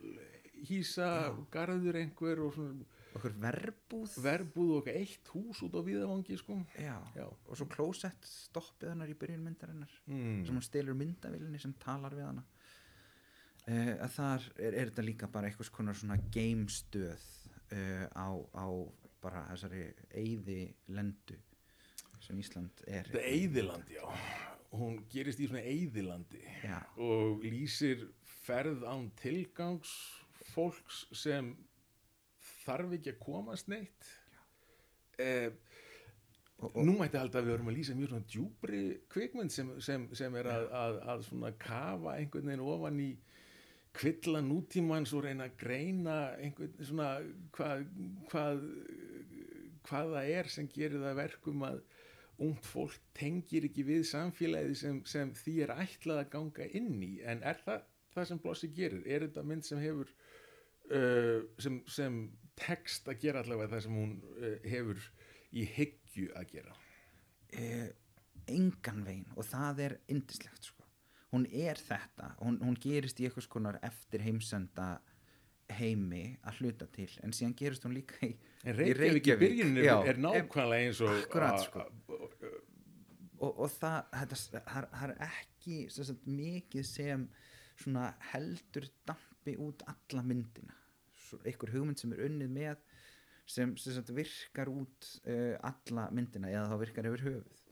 hjólhísa garður einhver og svona okkur verbúð verbúð og eitt hús út á viðavangi sko já, Já. og svo klósett stoppið hennar í byrjun myndarinnar mm. sem hún stelur myndavilinni sem talar við hana uh, að þar er, er þetta líka bara eitthvað konar svona gamestöð uh, á, á bara þessari eyði lendu sem Ísland er Eyðiland, já. Hún gerist í svona Eyðilandi já, og lýsir ferð án tilgangs fólks sem þarf ekki að komast neitt. Eh, og, nú mætti halda að við vorum að lýsa mjög svona djúbri kvikmynd sem, sem, sem er að, að, að svona kafa einhvern veginn ofan í kvilla nútímans og reyna að greina einhvern svona hvað, hvað, hvað það er sem gerir það að verkum að ungt fólk tengir ekki við samfélagið sem, sem því er ætlað að ganga inn í en er það það sem Blossi gerir? Er þetta mynd sem hefur uh, sem, sem text að gera allavega það sem hún uh, hefur í hyggju að gera? uh, engan veginn og það er indislegt sko. hún er þetta hún, hún gerist í eitthvað konar eftir heimsenda heimi að hluta til en síðan gerist hún líka í En Reykjavík í Reykjavík, byrjunin er, já. er nákvæmlega eins og Akkurat, sko. og, og það, þetta, það, það er ekki sagt, mikið sem svona heldur dampi út alla myndina einhver hugmynd sem er unnið með sem, sem sagt, virkar út uh, alla myndina eða þá virkar yfir höfuð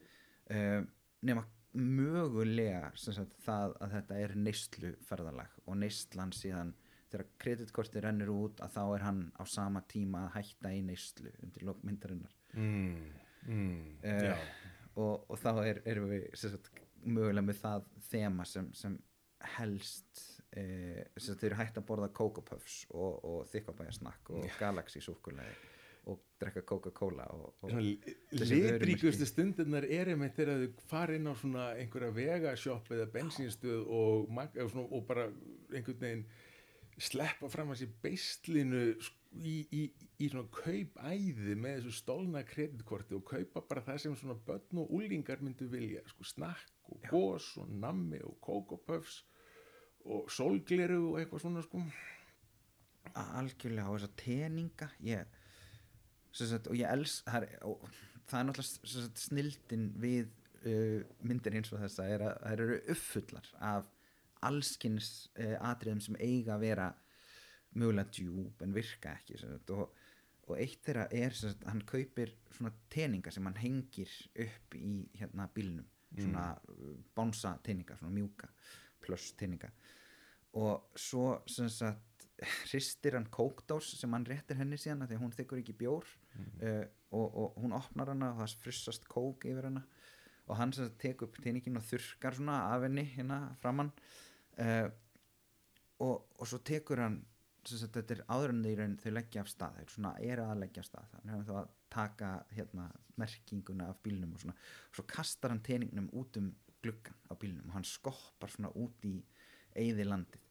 uh, nema mögulega sagt, það að þetta er neyslu ferðalag og neyslan síðan þegar kreditkorti rennur út að þá er hann á sama tíma að hætta í neyslu undir lokmyndarinnar mm, mm, já, og, og þá er, erum við sagt, mögulega með það þema sem, sem helst e, sem eru hægt að borða Puffs og, og þykkabæjasnakk og Galaxy súkulega og drekka Coca-Cola litríkustu stundirnar er einmitt þegar þau fara inn á svona einhverja vegasjopp eða bensínstöð og, og bara einhvern veginn sleppa fram að sér beislinu í, í, í svona kaupæði með þessu stolna kreditkorti og kaupa bara það sem svona börn og úlingar myndu vilja sko snakk og gós og nammi og kókopöfs og sólgleru og eitthvað svona sko. Algjörlega á þessa teninga ég, sagt, og ég els það er, og, það er náttúrulega sagt, snildin við uh, myndir eins og þessa er að það eru uppfullar af allskins uh, atriðum sem eiga að vera mögulega djúb en virka ekki sagt, og, og eitt þeirra er sagt, hann kaupir svona teninga sem hann hengir upp í hérna bílnum. Svona mm. bánsa teninga, svona mjúka pluss teninga. Og svo sagt hristir hann kókdós sem hann réttir henni síðan því að hún þykkur ekki bjór uh, og, og hún opnar hana og það frussast kók yfir hana. Og hann tekur upp teiningin og þurrkar svona af henni hérna framann uh, og, og svo tekur hann sagt þetta er áður en þeir þau leggja af stað þeir svona eru að leggja af stað þannig að þá að taka hérna merkinguna af bílnum og svona. Svo kastar hann teiningnum út um gluggan á bílnum og hann skoppar svona út í eyði landið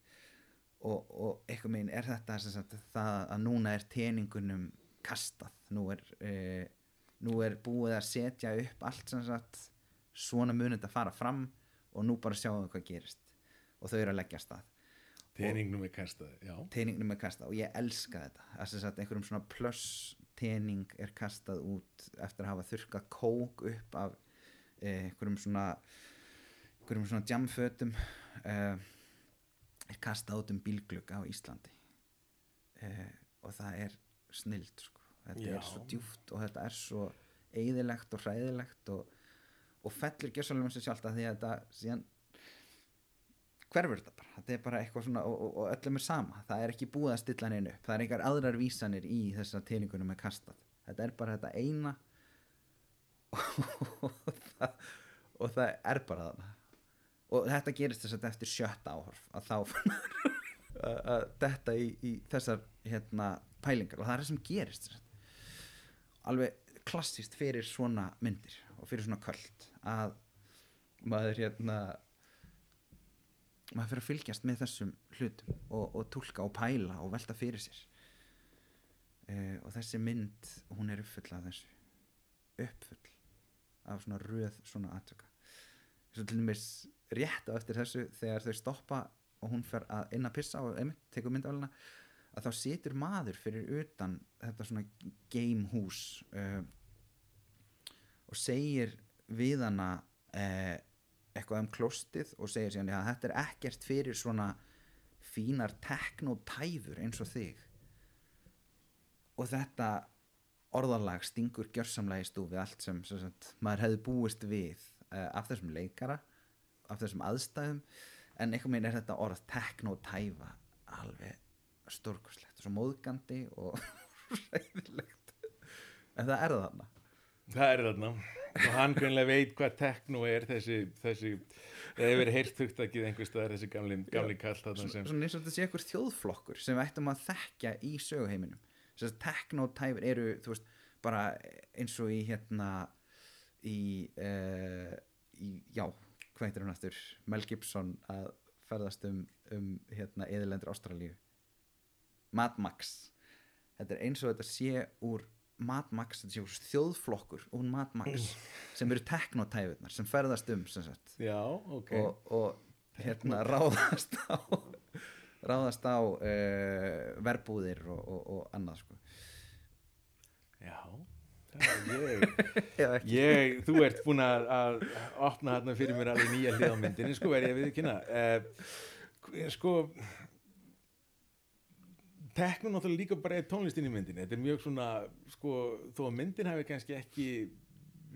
og, og eitthvað meginn er þetta sagt, það að núna er teningunum kastað. Nú er, e, nú er búið að setja upp allt sem sagt svona munið að fara fram og nú bara sjáum við hvað gerist og þau eru að leggja stað teningnum er kastaði, já teningnum er kastað og ég elska þetta að sem sagt einhverjum svona pluss tening er kastað út eftir að hafa þurrkað kók upp af eh, einhverjum svona einhverjum svona jamfötum eh, er kastað út um bílglugga á Íslandi eh, og það er snild sko. þetta Já. er svo djúft og þetta er svo eigðilegt og hræðilegt og, og fellur gjössalum sem sjálft að því að þetta síðan hverfur þetta bara, þetta er bara eitthvað svona og, og, og öllum er sama, það er ekki búið að stilla hann upp, það er einhver aðrar vísanir í þessa teiningunum með kastað, þetta er bara þetta eina og það, og það er bara þarna. Og þetta gerist þess að eftir sjötta áhorf að þá að að detta í, í þessar hérna pælingar. Og það er það sem gerist alveg klassist fyrir svona myndir og fyrir svona köld að maður hérna maður fyrir að fylgjast með þessum hlutum og, og túlka og pæla og velta fyrir sér. Uh, og þessi mynd hún er uppfull af þessu. Uppfull af svona röð svona atvöka svo til dæmis rétt á eftir þessu þegar þau stoppa og hún fer að inn að pissa og einmitt tekur myndavælina að þá situr maður fyrir utan þetta svona gamehús uh, og segir við hana uh, eitthvað um klostið og segir síðan að þetta er ekkert fyrir svona fínar teknotæfur eins og þig. Og þetta orðalag stingur gjörsamlega í stúfi allt sem, sem sagt, maður hefði búist við uh, af þessum leikara af þessum aðstæðum. En einhvern veginn er þetta orð teknotæfa alveg stórkurslegt svo móðgandi og ræðilegt en það er þarna. Það er þarna og hann greinlega veit hvað tekno er þessi, þessi eða hefur heyrt hugtakið einhvers staðar þessi gamli, gamli kall þarna sem svona eins og þetta sé einhver þjóðflokkur sem ættum að þekkja í söguheiminum. Þess að teknotæfur eru þú veist, bara eins og í hérna í, uh, í já, hvað heitir hann aftur? Mel Gibson að ferðast um, um hérna eðilendur Ástralíu. Mad Max. Þetta er eins og þetta sé úr Mad Max, þetta sé úr þjóðflokkur úr Mad Max sem eru teknotæfurnar sem ferðast um sem Já, ok. Og, og hérna ráðast á ráðast á uh, verbúðir og, og, og annað sko. Já, ég. Ég, þú ert búin að, að opna þarna fyrir mér alveg nýja hliðamyndin sko verð ég að viðkynna uh, sko teknum náttúrulega líka bara tónlistin í myndin þetta er mjög svona sko, þó að myndin hafi kannski ekki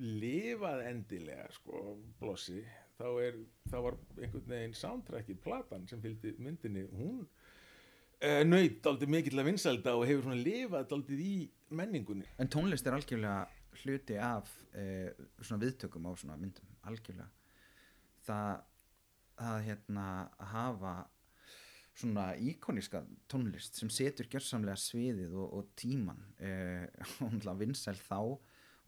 lifað endilega sko, blossi, þá er, þá var einhvern veginn soundtrackið platan sem fylgdi myndinni hún uh, nöyt aldrei mikill að vinsælda og hefur svona lifað aldrei í menningunni. En tónlist er algjörlega hluti af uh, svona viðtökum á svona myndum algjörlega. Það að hérna hafa svona íkoníska tónlist sem setur gjörsamlega sviðið og, og tíman uh, og náttúrulega vinsæl þá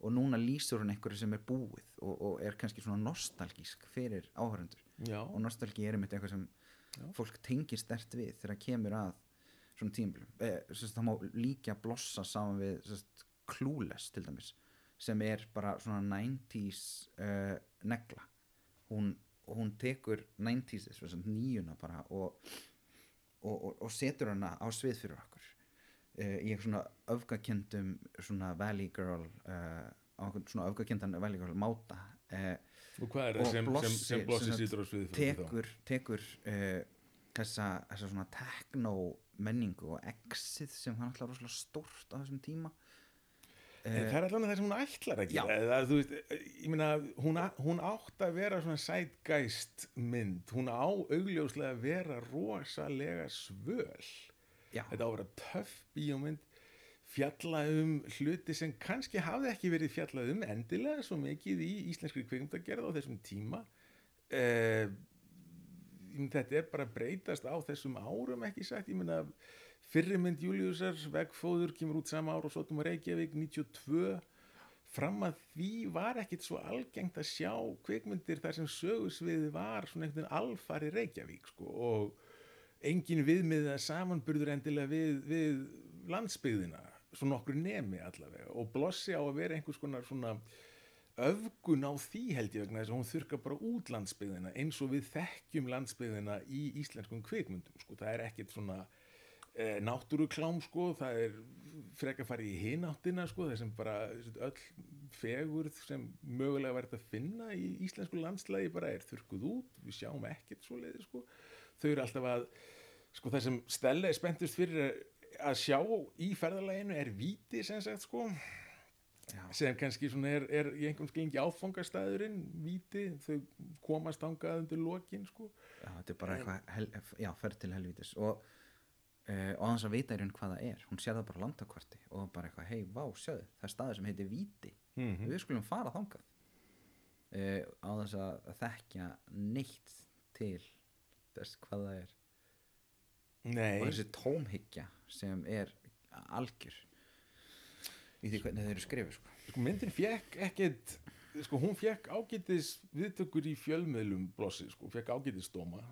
og núna lýsur hún einhverju sem er búið og, og er kannski svona nostalgísk fyrir áhörundur Já, og nostalgi er einmitt eitthvað sem Já. fólk tengir stert við þegar kemur að svona tímabilum. Eh, það má líka blossa saman við Clueless til dæmis sem er bara svona 90s uh, negla. Hún, hún tekur 90s sérst, nýjuna bara og, og, og, og setur hana á svið fyrir okkur uh, í eitthvað svona öfgakendum svona Valley Girl uh, á einhvern svona öfgakendan Valley Girl máta uh, og hvað er það sem, Blossi, sem, sem Blossi sýtur á sviði fyrir þá? tekur, tekur uh, þessa, þessa svona techno menningu og exið sem hann alltaf rosalega stórt á þessum tíma En það er allavega það sem hún ætlar að gera. Þú veist, ég meina hún, á- hún átt að vera svona sætgæst mynd, hún á augljóslega að vera rosalega svöl. Já, þetta á að vera töff bíómynd fjalla um hluti sem kannski hafði ekki verið fjallað um endilega svo mikið í íslenskri kvikmyndagerð á þessum tíma. Eh, meina, þetta er bara að breytast á þessum árum ekki sagt, ég meina fyrri mynd Júliusar, Vegfóður kemur út sama ár og Sotum og Reykjavík 92 fram að því var ekkit svo algengt að sjá kvikmyndir þar sem sögusviði var svona einhvern veginn alfari Reykjavík sko, og engin viðmiða samanburður endilega við, við landsbyggðina svo nokkur nemi allavega og blossi á að vera einhvers konar svona öfgun á því held ég vegna þess að hún þurka bara út landsbyggðina eins og við þekkjum landsbyggðina í íslenskum kvikmyndum sko. það er ekkit svona náttúruklám sko, það er frekar farið í hináttina sko, það sem bara öll fegurð sem mögulega verður að finna í íslensku landslægi bara er þurkuð út, við sjáum ekkert svo leiði sko, þau eru alltaf að sko það sem Stella er spenntust fyrir að sjá í ferðalæginu er víti sem sagt sko já, sem kannski svona er, er í einhverjum skilningi áfangastæðurinn víti, þau komast angað undir lokin sko. Já, þetta er bara eitthvað já, ferð til helvítis. Og, uh, og hans að vita í raun hvað það er. Hún sér það bara á landakvarti og bara eitthvað hei, vá, sjáðu, það er staður sem heitir Víti. Mm við skulum fara þangað. Uh, á þess að þekkja neitt til þess hvað það er. Nei, og þessi tómhyggja sem er algjör í því hvernig þeir eru skrifið sko. sko myndin fekk ekkert sko hún fekk ágætis viðtökur í fjölmiðlum blossi sko, fekk ágætis dóma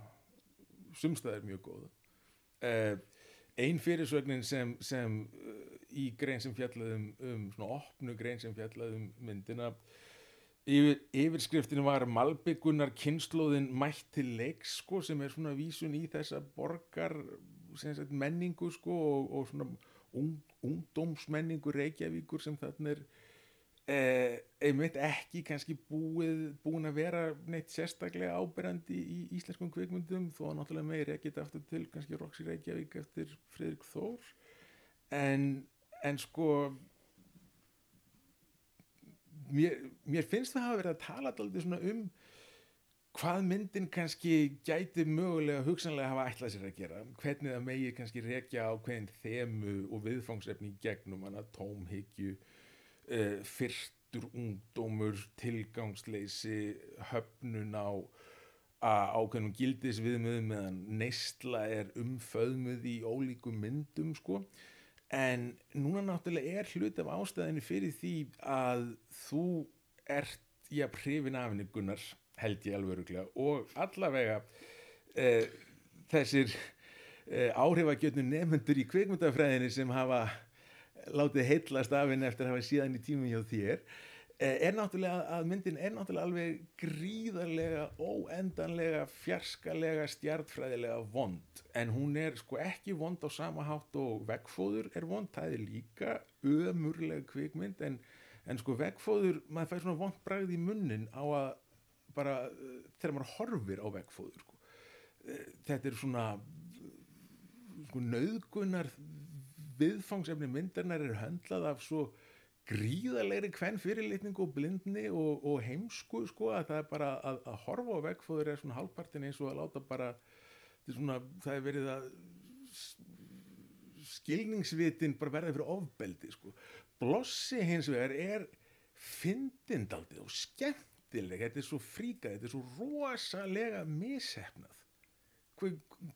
sumstæðir mjög góða uh, ein fyrirsögnin sem, sem uh, í grein sem fjallaðum um svona opnu grein sem fjallaðum myndina. Yfir, yfirskriftinu var Malbyggunar kynnslóðin mætt til leiks sko sem er svona vísun í þessa borgar sagt, menningu sko og, og svona ung, ungdómsmenningu Reykjavíkur sem þarna er eh, einmitt ekki kannski búið, búin að vera neitt sérstaklega áberandi í íslenskum kvikmyndum þó að náttúrulega meiri ekki aftur til kannski Roxy Reykjavík eftir Friðrik Þór. En, en sko mér, mér finnst það hafa verið að tala daldið svona um hvað myndin kannski gæti mögulega hugsanlega hafa ætlað sér að gera hvernig það megi kannski rekja á hvernig þemu og viðfangsefni gegnum hana tómhyggju uh, fyrtur ungdómur tilgangsleysi höfnun á ákveðnum gildis viðmöðum meðan neysla er umföðmuð í ólíkum myndum sko. En núna náttúrulega er hlut af ástæðinu fyrir því að þú ert í að prifin af henni Gunnar held ég alveg öruglega og allavega eh, þessir eh, áhrifagjötnu nefnendur í kveikmyndafræðinni sem hafa látið heitlast af henni eftir að hafa síðan í tímum hjá þér. Eh, er náttúrulega að myndin er náttúrulega alveg gríðarlega óendanlega fjarskalega stjartfræðilega vond. En hún er sko ekki vond á sama hátt og vegfóður er vond, það er líka ömurlega kvikmynd en, en sko vegfóður, maður fær svona vond bragð í munnin á að bara uh, þegar maður horfir á vegfóður sko. Eh, þetta er svona sko nöðgunar viðfangsefni myndarnar er höndlað af svo gríðalegri hvern fyrirlitning og blindni og, og heimsku sko að það er bara að, að horfa á veggfóður er svona hálfpartin eins og að láta bara svona, það er verið að skilningsvitin bara verða fyrir ofbeldi sko. blossi hins vegar er fyndindaldið og skemmtileg þetta er svo fríkað, þetta er svo rosalega mishefnað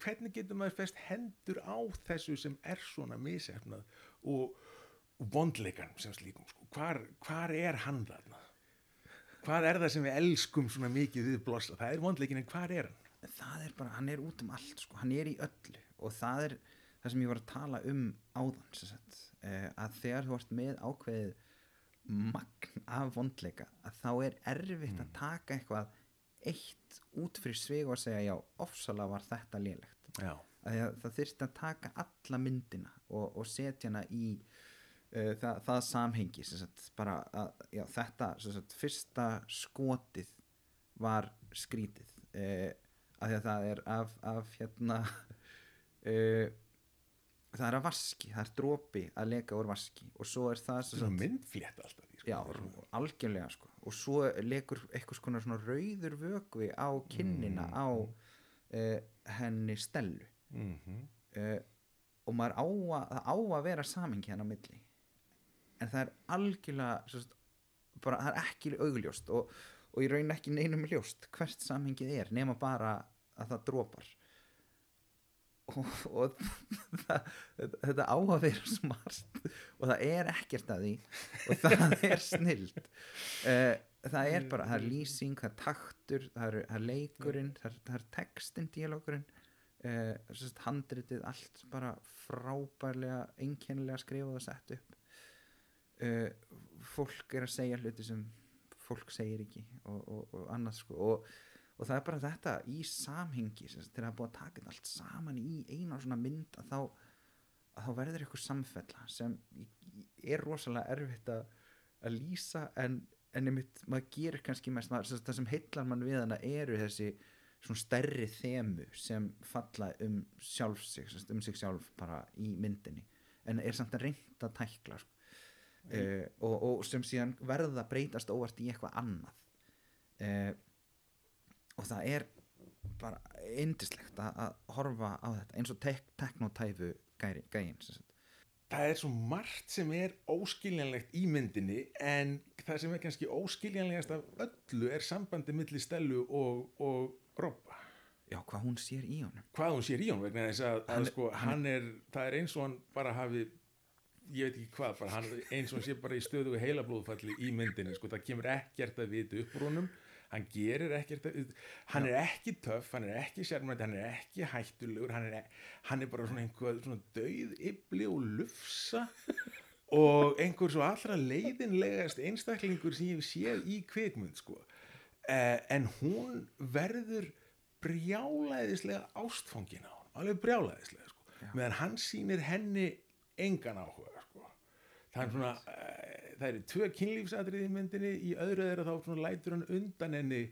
hvernig getur maður fest hendur á þessu sem er svona mishefnað og vondleikan sem slíkum sko. hvar, hvar er hann þarna? Hvað er það sem við elskum svona mikið við blossa, það er vondleikin en hvar er hann? Það er bara, hann er út um allt sko. hann er í öllu. Og það er það sem ég var að tala um áðan eh, að þegar þú ert með ákveðið magn af vondleika að þá er erfitt að taka eitthvað eitt út fyrir svig og segja já, ofsalega var þetta lélegt. Það þyrfti að taka alla myndina og, og setja hana í uh, það, það samhengi sagt, bara að já, þetta sagt, fyrsta skotið var skrítið. Uh, að því að það er af, af hérna uh, það er að vaski það er dropi að leka úr vaski og svo er það sagt, myndflétt alltaf því, sko. já, algjörlega sko. Og svo lekur eitthvað svona, rauður vökvi á kinnina á uh, henni stellu. Mm uh, og maður á að, það á að vera samingi hann á milli. En það er algjörlega svo, bara, það er ekki augljóst og, og ég raun ekki neinum ljóst hvert samhengið er nema bara að það dropar og, og það, þetta á að vera smart og það er ekkert að því og það er snild uh, það er bara, það er lýsing það er taktur, það er, það er leikurinn það er, það er textin, díalókurinn uh, sérst, handritið allt bara frábærlega einkennilega skrifað og sett upp. Uh, fólk er að segja hluti sem fólk segir ekki og, og, og annað sko. Og, og það er bara þetta í samhengi sem þegar það er búið að taka þetta allt saman í eina svona mynd að þá, að þá verður eitthvað samfella sem er rosalega erfitt að, að lýsa en, en einmitt, maður gerir kannski mest það sem heillar mann við hana eru þessi svona stærri þemu sem falla um sjálf sig, um sig sjálf bara í myndinni. En er samt að reynda að tækla sko. uh, og, og sem síðan verða að breytast óvart í eitthvað annað. Uh, og það er bara indislegt að, að horfa á þetta eins og tek, teknotæfu sagt. það er svo margt sem er óskiljanlegt í myndinni en það sem er kannski óskiljanlegast af öllu er sambandi milli Stellu og, og Robba. Já, hvað hún sér í honum. Hvað hún sér í honum vegna þess að, að sko, hann hann er, það er eins og hann bara hafi ég veit ekki hvað, bara hann, eins og hann sé bara í stöðu heilablóðfalli í myndinni sko, það kemur ekkert að vita upp úr honum hann gerir ekkert hann er ekki töff, hann er ekki sérmætt hann er ekki hættulegur hann er, hann er bara svona einhver svona döið yfli og lufsa og einhver svo allra leiðinlegast einstaklingur sem ég séð í kvikmynd sko. eh, en hún verður brjálæðislega ástfangin á hann alveg brjálæðislega sko. meðan hann sýnir henni engan áhuga sko. er svona uh, það eru tvö kynlífsatrið í myndinni í öðru þeirra þá svona lætur hann undan henni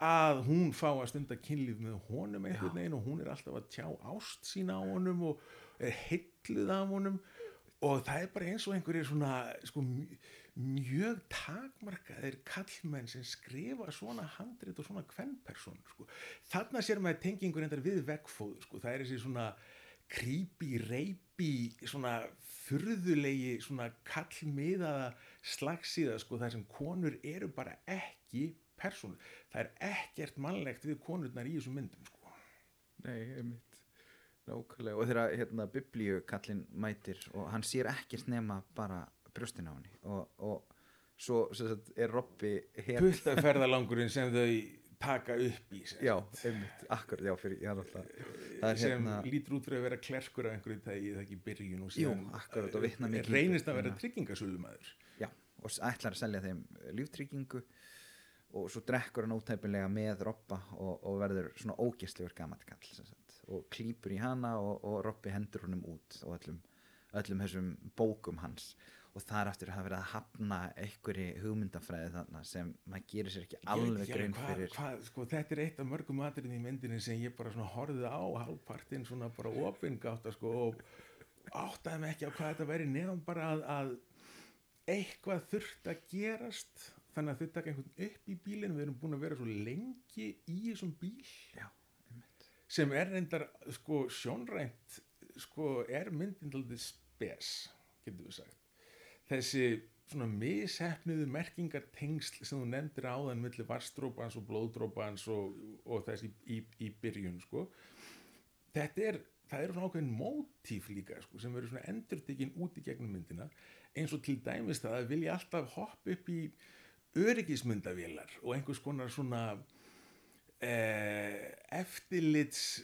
að hún fá að stunda kynlíf með honum einhvern veginn og hún er alltaf að tjá ást sína á honum og er heilluð af honum og það er bara eins og einhverjir svona sko, mj- mjög takmarkaðir kallmenn sem skrifa svona handrit og svona kvennpersonur sko. þarna sér maður tengingur endar við veggfóður sko. það er þessi svona creepy, reypi svona furðulegi svona kallmiðaða slagsíða sko, þar sem konur eru bara ekki persónur, það er ekkert mannlegt við konurnar í þessum myndum sko. Nei, einmitt. Nákvæmlega, og þegar hérna biblíu kallinn mætir og hann sér ekkert nema bara brjóstin á henni og, og svo sagt, er Robby hér puttaferðalangurinn sem þau taka upp í Já, einmitt, akkurat, já, fyrir, já, er sem hérna, lítur út fyrir að vera klerkur af einhverju tægi það ekki byrjun og Jú, síðan akkurat, og eh, mikið reynist að vera hérna. tryggingasölumæður já, og ætlar að selja þeim eh, líftryggingu og svo drekkur hann ótæpilega með Robba og, og verður svona ógæstlegur gamall kall sem sagt, og klýpur í hana og, og Robby hendur honum út og öllum, öllum þessum bókum hans og það er aftur hafa verið að hafna einhverju hugmyndafræði þarna sem maður gerir sér ekki alveg hvað- fyrir. hvað, sko, þetta er eitt af mörgum atriðin í myndinni sem ég bara horfið á halvpartinn svona bara opingátt sko, og áttaði mig ekki á hvað þetta væri nefn bara að, að eitthvað þurft að gerast þannig að þau taka einhvern upp í bílinn. Við erum búin að vera svo lengi í þessum bíl. Já, sem er reyndar sko sjónrænt sko er myndin aldrei spes getur við sagt þessi svona mishefniðu merkingartengsl sem þú nefndir áðan milli varstrópans og blóðdrópans og, og þess í, í, í byrjun sko þetta er, það eru svona ákveðin mótíf líka sko, sem eru svona endurtekin út í gegnum myndina eins og til dæmis það að vilja alltaf hoppa upp í öryggismyndavélar og einhvers konar svona eh, eftirlits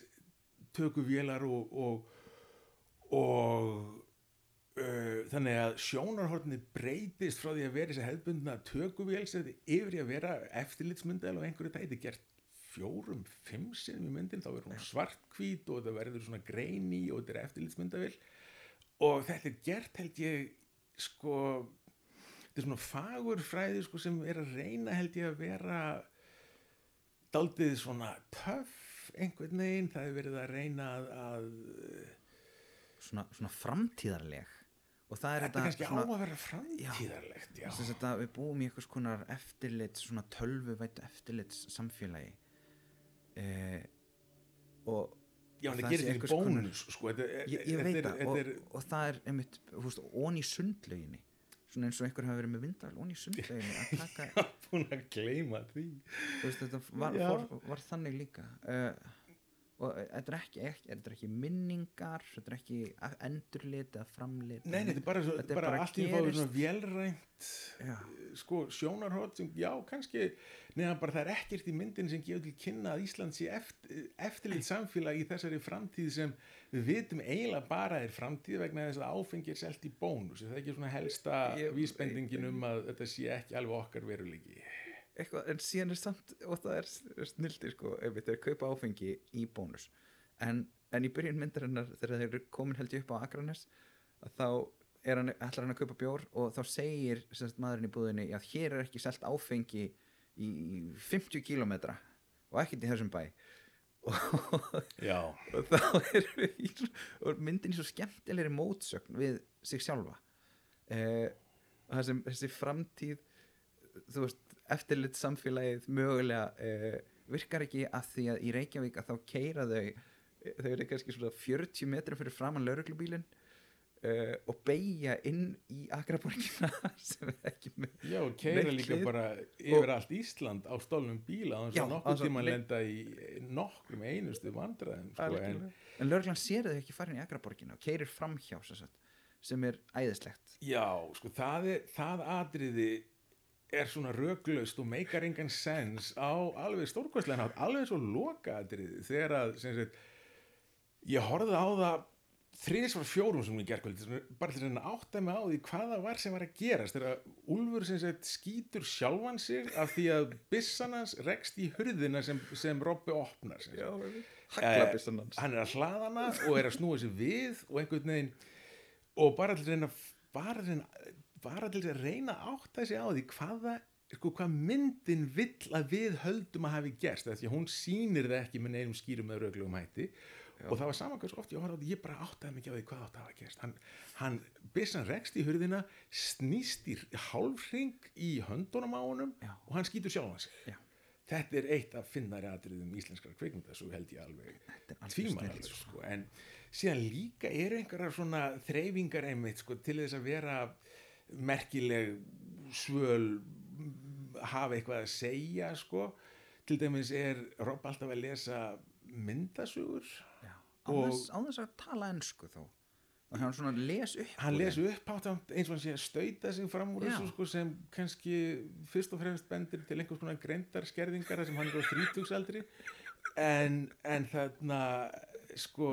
tökuvélar og, og, og þannig að sjónarhornið breytist frá því að vera þessi hefðbundna þetta yfir í að vera eftirlitsmyndavél og einhverju er gert fjórum, fimm sinum í myndin. Þá verður hún svartkvít og þetta verður svona greini og þetta er eftirlitsmyndavél. Og þetta er gert held ég sko þetta er svona fagurfræði sko, sem er að reyna held ég að vera daldið svona töff einhvern veginn, það er verið að reyna að, að svona, svona framtíðarleg og það er þetta er kannski svona, á að vera framtíðarlegt já, Þess að þetta, við búum í einhvers konar eftirlit, svona tölvuvættu eftirlits samfélagi eh, og já það gerir konar- bónus sko, þetta, ég, ég veit það og, og það er einmitt, veist, ón í sundlauginni. Svona eins og einhver hafa verið með vindal ón í sundlauginni að taka búin að gleyma því. Veist, þetta var, Já. fór, var þannig líka. Uh, og þetta er ekki, þetta er ekki minningar þetta er ekki endurlit eða framlit Nei, nei, þetta er bara, Þetta er bara, bara allt í gerist. svona vélrænt Já. sko sjónarhótt sem, já, kannski neðan bara það er ekkert í myndin sem gefur til kynna að Ísland sé eftir, eftirlit samfélag í þessari framtíð sem við vitum eiginlega bara er framtíð vegna þess að áfengi er selt í bónus er það ekki svona helsta vísbendingin um að þetta sé ekki alveg okkar veruleiki eitthvað, en síðan er samt og það er snildi sko ef er kaupa áfengi í bónus. En, en í byrjun myndarinnar þegar þeir eru komin held ég upp á Akranes þá er hann, ætlar hann að kaupa bjór og þá segir semst, maðurinn í búðinni að hér er ekki selt áfengi í 50 kílómetra og ekkert í þessum bæ. Og, og þá er í og myndin svo skemmtilegri mótsögn við sig sjálfa. Eh, sem þessi framtíð þú veist, eftirlit samfélagið mögulega eh, virkar ekki að því að í Reykjavík að þá keira þau eh, þau eru kannski svona 40 metrar fyrir framan lauruglubílin uh, og beigja inn í Akraborgina sem er ekki með já, og keira líka bara yfir allt Ísland á stólnum bíla þannig að að tíma le- lenda í nokkrum einustu vandræðum sko, en, en lauruglan sér þau ekki farin í Akraborgina og keirir framhjá sem er æðislegt. Já, sko, það, er, það atriði er svona röglaust og meikar engan sens á alveg stórkvæslega nátt, alveg svo loka atriði þegar að, sagt, ég horfði á það þriðisvar fjórum sem ég gerkvöldi, bara til að átta mig á því hvað það var sem var að gerast. Þegar Úlfur sem sagt skýtur sjálfan sig af því að byssan hans rekst í hurðina sem, sem Robby opnar haglabissan hans. hann er að hlaða hana og er að snúa sig við og einhvern veginn og bara til að bara, til að bara til að reyna að átta sig á því hvaða sko, hvað myndin vill að við höldum að hafi gerst því að hún sýnir það ekki með neinum skýrum eða röglugum hætti og það var saman hversu oft ég horfði á þetta ég bara áttaði ekki á því hvað átti að hafa gerst hann, hann byssan rekst í hurðina snýst í hálfring í höndunum á honum Já. og hann skýtur sjálfan sig Já. þetta er eitt af finnari atriðum íslenskar kveikmynda svo held ég alveg er tvímælis snilld, sko. en síðan líka eru einhverjar svona þreyfingar einmitt sko, til þess að vera merkileg svöl hafa eitthvað að segja sko. til dæmis er Rob alltaf að lesa myndasugur Já, Og- án þess, án þess að tala ennsku þó. Og hann svona les upp hann les upp átt eins og hann sé að stauta sig fram úr þessu sko, sem kannski fyrst og fremst bendir til einhvers konar greindarskerðingar sem hann er á þrítugsaldri. En, en þarna sko,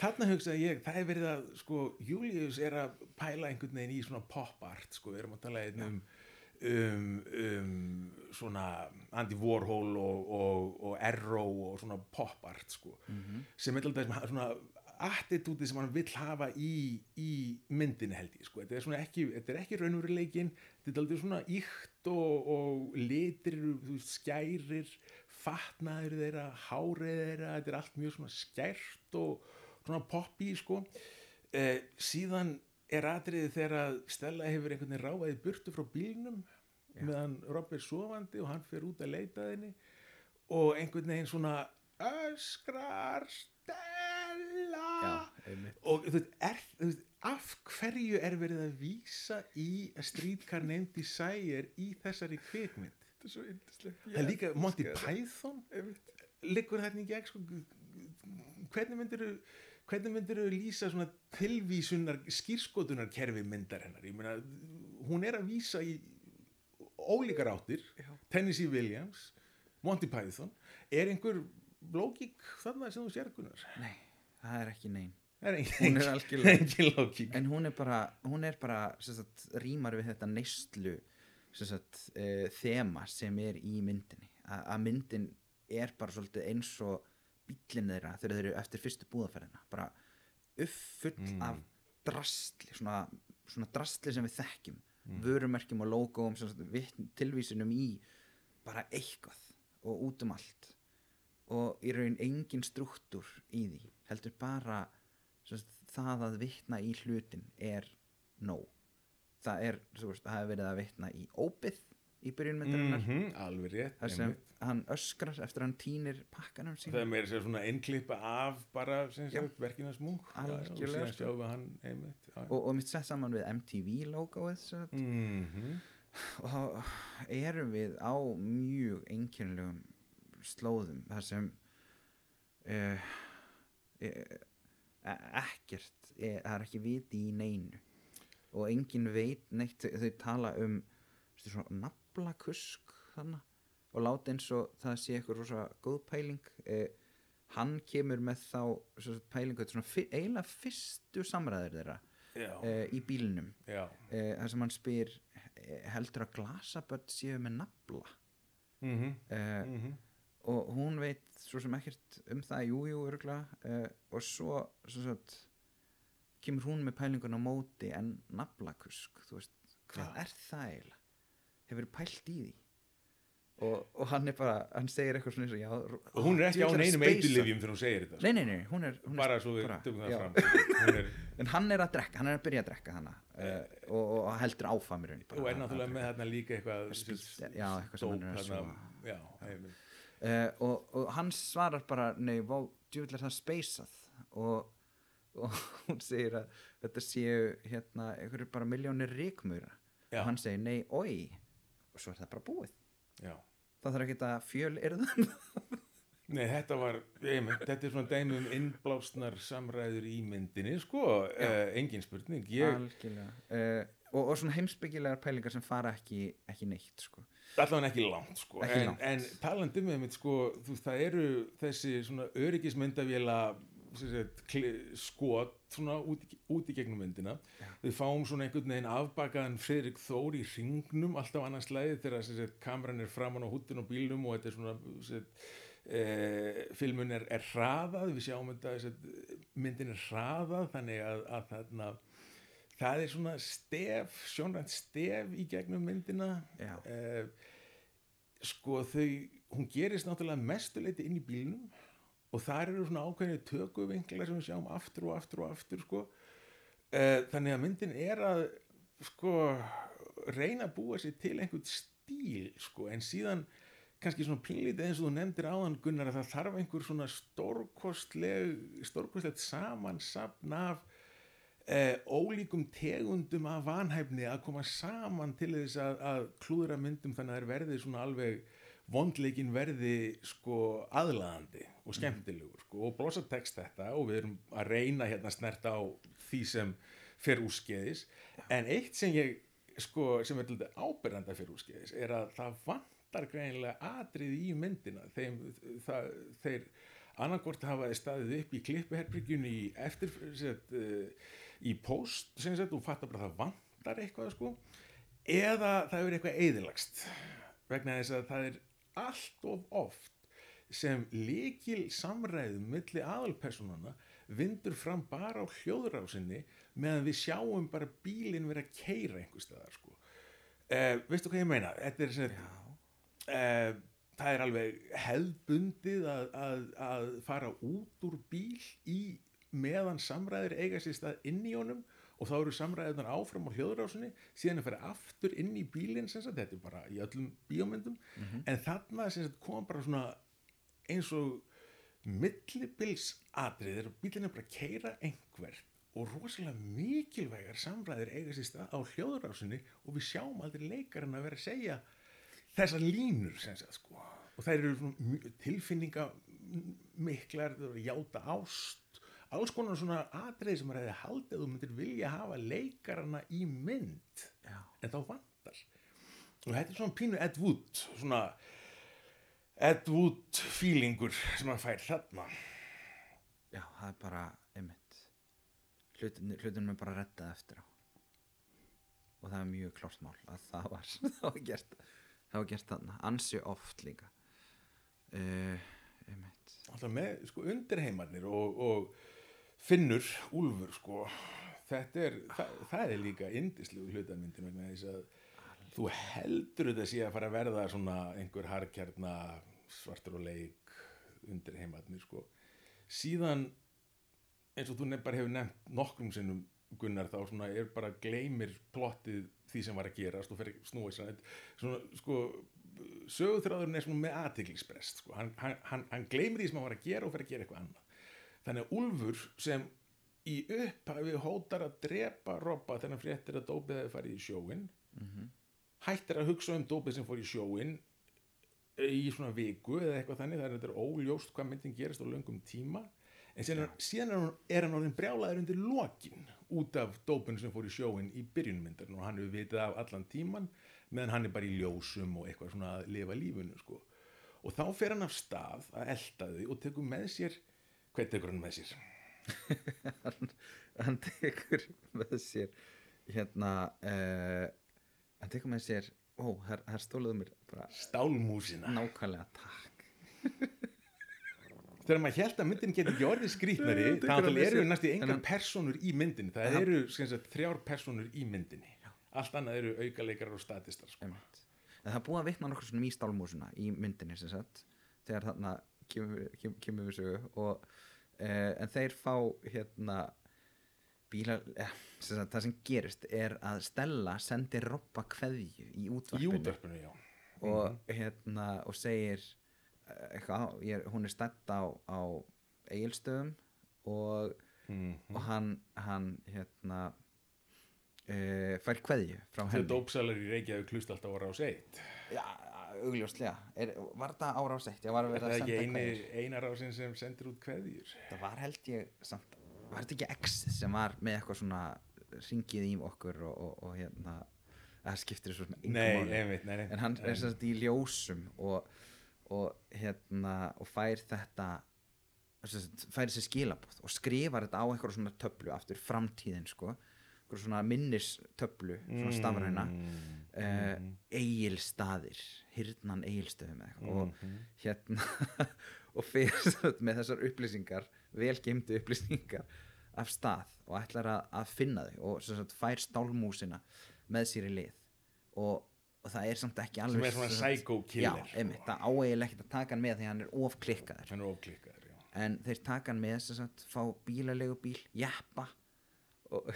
þarna hugsaði ég það er verið að, sko, Julius er að pæla einhvern veginn í svona pop art sko, við erum að tala einn um um, um svona Andy Warhol og, og, og Arrow og svona pop art sko, sem er alltaf svona attitúti sem hann vill hafa í, í myndinu held ég sko. þetta er svona ekki, þetta er ekki raunveruleikin þetta er alltaf svona íkt og, og litir, þú veist, skærir fatnaður þeirra hárið þeirra, þetta er allt mjög svona skært og svona poppi sko. Eh, síðan er atriði þegar að Stella hefur einhvern veginn ráfaði burtu frá bílnum meðan Rob er sofandi og hann fer út að leita að henni og einhvern veginn svona öskrar Stella! Já, og þú veist, er, þú veist, af hverju er verið að vísa í að Streetcar Named Desire í þessari kvikmynd Þetta er svo yndislegt. það er líka Monty Python? Liggur þarna í gegn sko, hvernig myndir hvernig myndir lýsa svona tilvísunar skýrskotunar kerfi myndar hennar? Ég meina, hún er að vísa í ólíkar áttir. Tennessee Williams, Monty Python. Er einhver lógík þarna sem þú sér Gunnar? Nei, það er ekki er Hún er algjörlega- En hún er bara, hún er bara sagt, rýmar við þetta neyslu sagt, uh, þema sem er í myndinni. A að myndin er bara svolítið eins og bíllinn þeirra þegar þeir eru eftir fyrstu búðaferðina bara uppfull Mm. af drastli svona, svona drastli sem við þekkjum. Mm. vörumerkjum og logoum tilvísunum í bara eitthvað og út um allt. Og í raun engin struktúr í því heldur bara sagt, það að vitna í hlutin er nóg það er, þú veist, það hefur verið að vitna í óbyð í byrjunmyndarinnar mm alveg rétt þar sem einmitt. hann öskrar eftir að hann týnir pakkanum sín það er meira sér svona einnklippa af bara og síðan sko. sjáum við hann einmitt já. og, og mitt sett saman við MTV logoið sagt, Mhm. og þá erum við á mjög einkennlegum slóðum þar sem uh, uh, ekkert er, það er ekki viti í neinu og engin veit neitt. Þau, tala um svona naflakusk þannig og láta eins og það sé eitthvað rosa góð pæling. Uh, hann kemur með þá svo, pælingu. Eiginlega fyrstu samræður þeirra uh, í bílnum. Já. uh, þar sem hann spyr eh, heldur að glasaböld séu með nafla? Mm -hmm. uh, Mhm. og hún veit svo sem ekkert um það. Jújú jú, örgulega uh, og svo, svo sagt, kemur hún með pælingun á móti en naflakusk þú veist, hvað er það eiginlega hefur pælt í því og, og hann er bara, hann segir eitthvað svona eins og já, og hún er ekki á neinum eitulifjum þegar hún segir þetta sko. nei, nei, nei, hún er, hún er bara svo bara- tökum það já. fram er, en hann er að drekka, hann er að byrja að drekka hana uh, og, og heldur bara og er náttúrulega með þarna líka eitthvað Spýtt, sem- já, eitthvað sem hann er að sofa. já, einmitt. uh, og, og hann svarar bara nei, djúvill er það speysað og, og hún segir að þetta séu hérna, einhverju bara miljónir ríkmura Já. og hann segir nei, oi. Og svo er það bara búið. Já. Það þarf ekki að fjöl erðan Nei, þetta var, einmitt, þetta er svona dæmi um innblásnar samræður í myndinni, sko, uh, engin spurning, ég, uh, og, og svona heimsbyggilegar pælingar sem fara ekki, ekki neitt sko. allavega ekki langt, sko, Ekki en, en talandi með mitt, sko, þú það eru þessi svona kli- skot, svona út, út í gegnum myndina, við fáum svona einhvern veginn afbakaðan Friðrik Þór í ringnum, alltaf annars læði þegar, kameran er framan á húttin og bílnum og þetta er svona, sem sagt, eh, filmun er, er hraðað. Við sjáum þetta að myndin er hraðað þannig að, að þarna, það er svona stef sjónrænt stef í gegnum myndina. Eh, sko þau hún gerist náttúrulega mestuleiti inn í bílnum og þar eru svona ákveðinu tökuvinklar sem við sjáum aftur og aftur og aftur sko. Eh, þannig að myndin er að sko reyna að búa sér til einhvern stíl sko. En síðan kannski svona pínlítið eins og þú nefndir áðan Gunnar að það þarf einhver svona stórkostleg stórkostlegt samansapn af eh, ólíkum tegundum af vanhæfni að koma saman til þess að, að klúðra myndum þannig að það verði svona alveg vondleikin verði sko aðlaðandi og skemmtilegur sko, og blossa text þetta og við erum að reyna hérna að snerta á því sem fer úrskeiðis. En eitt sem ég sko sem er lítið ábyrranda fyrir úrskeiðis er að það vantar greinilega atrið í myndina. Þeim, það, þeir annarkort hafa þeir staðið upp í klippuherbyggjunni í eftir set, uh, í post sem sagt og fattar bara að það vantar eitthvað sko eða það er eitthvað eðilagst vegna þess að það er allt of oft sem líkil samræðum milli aðalpersonana vindur fram bara á hljóðrásinni meðan við sjáum bara bílinn vera að keira einhver staðar sko. uh, veistu hvað ég meina? Þetta er sem uh, það er alveg hefðbundið að, að, að fara út úr bíl í meðan samræðir eiga sér stað inn í honum og þá eru samræðunar áfram á hljóðurásinni síðan að fara aftur inn í bílinn sem sagt, þetta er bara í öllum bíómyndum. En þarna sem sagt, kom bara svona eins og millibilsatrið er bílinn er bara að keira einhver og rosalega mikilvægar samræður eiga sér stað á hljóðurásinni og við sjáum aldrei leikarinn að vera að segja þessar línur sem sagt, sko. og þær eru tilfinninga miklar, þau eru að játa ást alls konar svona atrið sem er að haldið að þú myndir vilja hafa leikarana í mynd. Já. en þá vantar. Og þetta er svona pínu Ed Wood svona Ed Wood feelingur sem hann fær þarna. Já, það er bara einmitt hlutin, hlutin er bara að redda eftir á. Og það er mjög klárt mál að það var, það var gert það var gert þarna, ansi oft líka. Uh, einmitt. Alltaf með sko undirheimarnir og, og finnur, úlfur sko þetta er, það, það er líka indislegu hlutamyndin vegna þess að þú heldur þetta sé að fara að verða svona einhver harkjarna svartur og leik undirheimarnir sko. Síðan eins og þú nefn bara hefur nefnt nokkrum sinnum Gunnar þá svona er bara gleymir plottið því sem var að gerast og fer snúið svona, svona sko sögutráðurinn er svona með aðtiklisbrest sko. hann, hann, hann gleymir því sem hann var að gera og fer að gera eitthvað annað þannig að Úlfur sem í upphafi hótar að drepa Robba þegar hann fréttir að dópið hefði farið í sjóin hættir að hugsa um dópið sem fór í sjóin í svona viku eða eitthvað þannig það er þetta er óljóst hvað myndin gerist á löngum tíma en síðan, er- síðan er, hann, er hann orðin brjálaður undir lokin út af dópin sem fór í sjóin í byrjunmyndar og hann hefur vitið af allan tíman meðan hann er bara í ljósum og eitthvað svona að lifa lífunu sko. og þá fer hann af stað að elta þau og tekur með sér hvað tekur hann með sér? hann, hann tekur með sér hérna uh, hann tekur með sér ó, þar, þar stóluðu mér bara Stálmúsina. Nákvæmlega takk. Þegar maður held að myndin getur ekki orðið skrýtnari Tekur þá hann eru næstu engar þennan- personur í myndinni. Það hann- eru sagt, þrjár personur í myndinni. Allt annað eru aukaleikarar og statistar sko. En það er búið að vitna nokkur svona í stálmúsuna í myndinni sem sagt þegar þarna kemur, kem, kemur við sögu og, en þeir fá hérna bíla, eh, sem sagt, það sem gerist er að Stella sendir Robba kveðju í í útvarpinu útvarpinu, já. Og hérna og segir eh, eitthvað, ég, hún er stætt á, á eigilstöðum og, mm. og hann, hann hérna uh, fær kveðju frá henni. dópsalar í Reykjavík klust alltaf á rás 1 Já, augljóslega. Er, Var það á sett? Ég var það að ekki eini, eina rásin sem sendir út kveðjur. Það var held ég samt Var þetta ekki X sem var með eitthvað svona ringið í okkur og, og, og hérna það skiptir svo sem engum nei, einmitt, nei, nei. En hann er sagt í ljósum og, og hérna og fær þetta fær þessi skilabóð og skrifar þetta á eitthvað svona töflu aftur framtíðin sko svona minnistöflu svona stafræna mm. uh, eigilstaðir hirnan eigilstöðum eða eitthvað. Og Mhm. hérna og sagt með þessar upplýsingar vel geimdu upplýsingar af stað og ætlar að, að finna þau og sagt fær stálmúsina með sér í lið. Og, og það er samt ekki alveg er svona sem sagt- psycho killer, já, einmitt, það áeigilega ekkert að taka hann með því að hann er ofklikkaður. Hann er ofklikkaður en þeir taka hann með sem sagt fá bílalegu bíl, jeppa og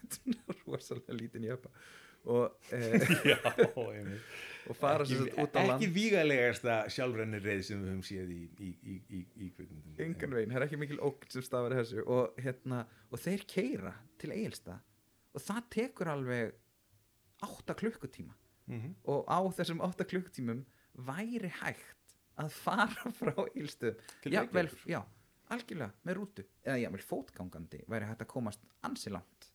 rosalega lítinn jeppa. Og, uh, já, og fara sagt út á land. ekki vígalegasta sjálfrennir reið sem við höfum séð í, í, í, í, í kvikmyndum. Engan veginn, það er ekki mikil ógn sem stafar þessu. Og, hérna, og þeir keira til Egilsta og það tekur alveg 8 klukkutíma. Mhm. og á þessum 8 klukkutímum væri hægt að fara frá Egilstöðum Til já, algjörlega með rútu. Eða jafnvel fótgangandi væri hægt að komast ansi langt.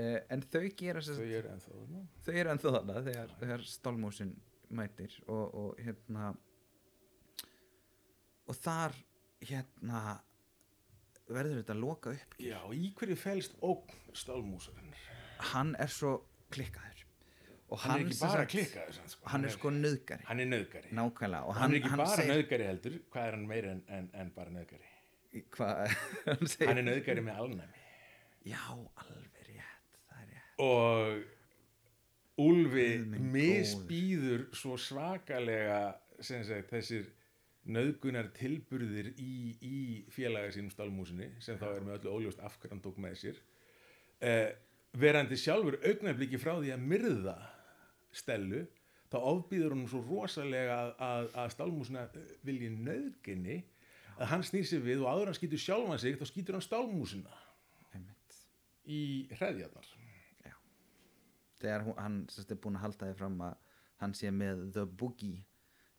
Uh, en þau gera þau eru ennþá þarna. þau eru ennþá þarna þegar, þegar stálmúsin mætir og, og hérna og þar hérna verður þetta að loka upp já, í hverju felst ógn stálmúsarinnar hann er svo klikkaður. Og hann er ekki bara sagt- klikkaður sann, sko. hann er sko nöðgari hann er nöðgari nákvæmlega og hann, hann, er ekki bara segir, nöðgari heldur. Hvað er hann meira en, en, en bara nöðgari hvað, hann segir hann er nöðgari með alnæmi. Já, alveg rétt rétt. Og Úlfi misbýður svo svakalega sem sagt, þessir nöðgunar tilburðir í, í félaga sínum stálmúsinni sem þá er með öllu óljóst af hverju hann tók með sér. Uh, verandi sjálfur augnabliki frá því að myrða Stellu þá ofbýður hún svo rosalega að, að, að stálmúsina vilji nöðginni að hann snýr sig við og áður en hann skýtur sjálfan sig þá skýtur hann stálmúsina einmitt. í hreðjarnar. Þegar hún, hann sérst, er búin að halda því fram að hann sé með The Boogie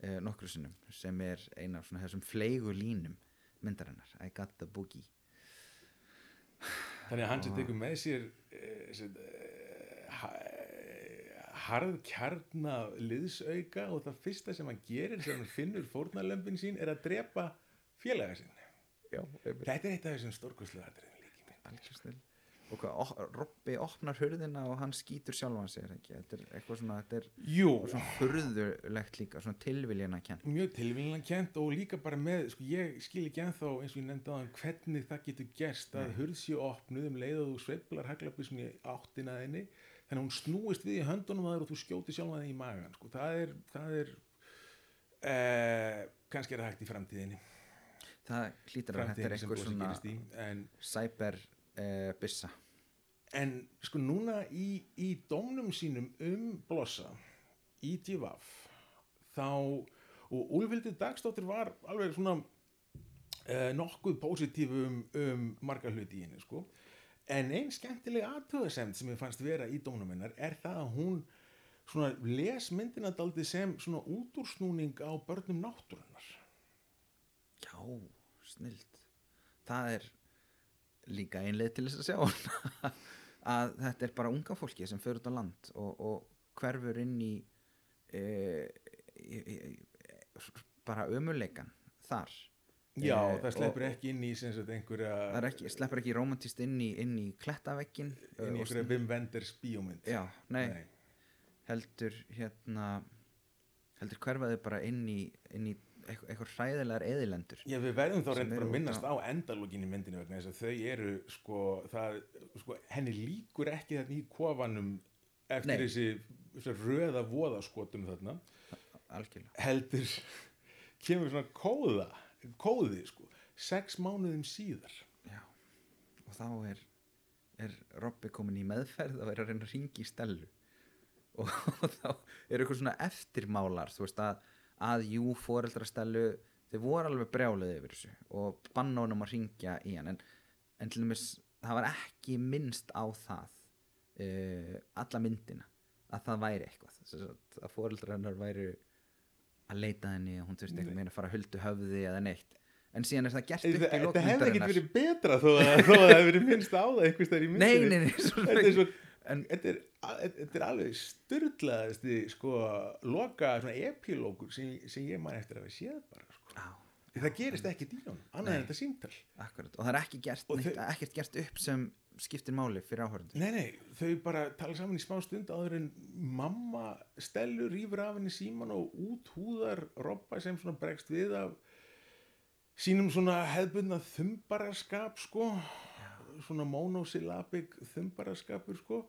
eh, nokkru sinnum sem er eina af svona þessum fleigu línum myndarinnar. I got the boogie. Þannig að hann sem tekur með sér eh, sem, eh, ha- harðkjarna liðsauka og það fyrsta sem hann gerir sem hann finnur fórnarlömpin sín er að drepa félaga já, þetta er eitt af þessum stórkoslu snill og hvað, Robby opnar hurðina og hann skýtur sjálfan sig þetta er eitthvað svona er svona furðulegt líka svona tilviljana kent mjög tilvíðan kent og líka bara með, sko ég skil ekki ennþá eins og ég nefndi á hann hvernig það getur gerst að hurð sé opnuð um leið og þú sveiflar haglabísum í áttina að henni þannig að hún snúist við í höndunum að þér og þú skjóti sjálf að þig í magan sko. það er, það er eh, kannski er það hægt í framtíðinni það hlýtur að þetta er eitthvað svona en, cyber uh, bissa en sko núna í, í dómnum sínum um blossa í DVF þá og Úlfildur Dagsdóttir var alveg svona uh, nokkuð pósitíf um, um marga hluti í henni sko. En einn skemmtileg aðtöðasemd sem ég fannst vera í dómnum hennar er það að hún svona les myndina daldi sem svona útúrsnúning á börnum náttúrunnar. Já, snilt. Það er líka einleið til þess að sjá að þetta er bara unga fólki sem fyrir út á land og, og hverfur inn í, e, í, í bara ömuleikan þar. Já, Eh, það sleppur ekki inn í sagt einhverja það ekki, sleppur ekki romantist inn í, inn í klettavekkin inn í einhverja Wim Wenders bíómynd. Já, nei, Nei. heldur hérna heldur hverfaði bara inn í, inn í eitthvað, hræðilegar eðilendur Já, við verðum þá reynd bara eru að minnast á- endalógin í myndinu vegna þess að þau eru sko, það, sko, henni líkur ekki þetta í kofanum eftir Nei. þessi, þessi röða voðaskotum þarna. Algjörlega. Heldur kemur svona kóða kóði sko, sex mánuðum síðar. Já, og þá er, er Robby komin í meðferð að vera að reyna að ringi í stelu og þá er eitthvað svona eftirmálar þú veist að, að jú foreldra stelu þau voru alveg brjálið yfir þessu og banna honum að ringja í hann. En, en til dæmis það var ekki minnst á það uh, alla myndina að það væri eitthvað. Þess að, hennar væri að leita henni og hún þurfti eitthvað meina að fara að huldu höfði eða neitt. En síðan er það gert upp í Þetta hefði ekkert lokmyndarinnar verið betra þó að, það hefði verið minnst á það einhvers þar í svo Þetta er, svo, En- þetta er, þetta er alveg styrlaðasti sko, loka svona epilógur sem, sem ég man eftir að við séð bara sko. Já, Því það gerist ekki díjón, annað en þetta símtal. Akkurat. Og það er ekki gert, neitt, þau- ekkert gert upp sem skiptir máli fyrir áhörundur Nei, nei, þau bara tala saman í smá stund áður en mamma stelur rýfur af henni síman og út húðar Robba sem svona bregst við af sínum svona hefðbundna þumbaraskap sko. Svona monosyllabik þumbaraskapur sko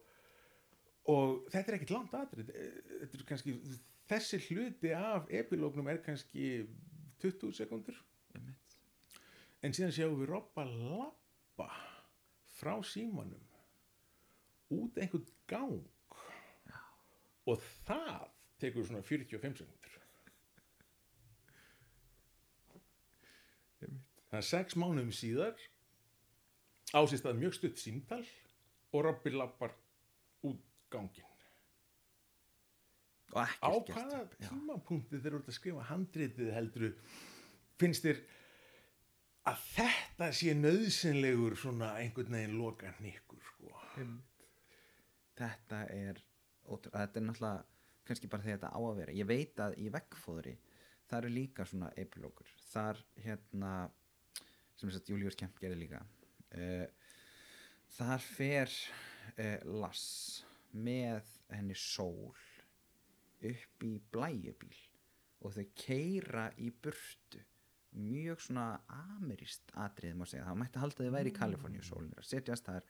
og þetta er ekkit langt þetta er kannski þessi hluti af epilógnum er kannski 20 sekundur en síðan sjáum við Robba lappa frá símanum út einhvern gang. Já. og það tekur svona 45 sekundur það er sex mánuðum síðar ásist að mjög stutt símtal og Robby lappar út gangin og á ekkert gert hvaða tímapunkti þeir eru að skrifa handritið heldur finnst þér að þetta sé nöðsynlegur svona einhvern veginn loka nikkur sko. þetta er ótrú, þetta er náttúrulega kannski bara þegar þetta á að vera. Ég veit að í veggfóðri það eru líka svona epilókur þar hérna sem þess að Július Kemp gerði líka uh, þar fer uh, Lass með henni sól upp í blæjubíl og þau keira í burtu. Mjög svona ameríst atrið má segja, það mætti halda að þau væri í Kaliforníu sólinir að setjast, það er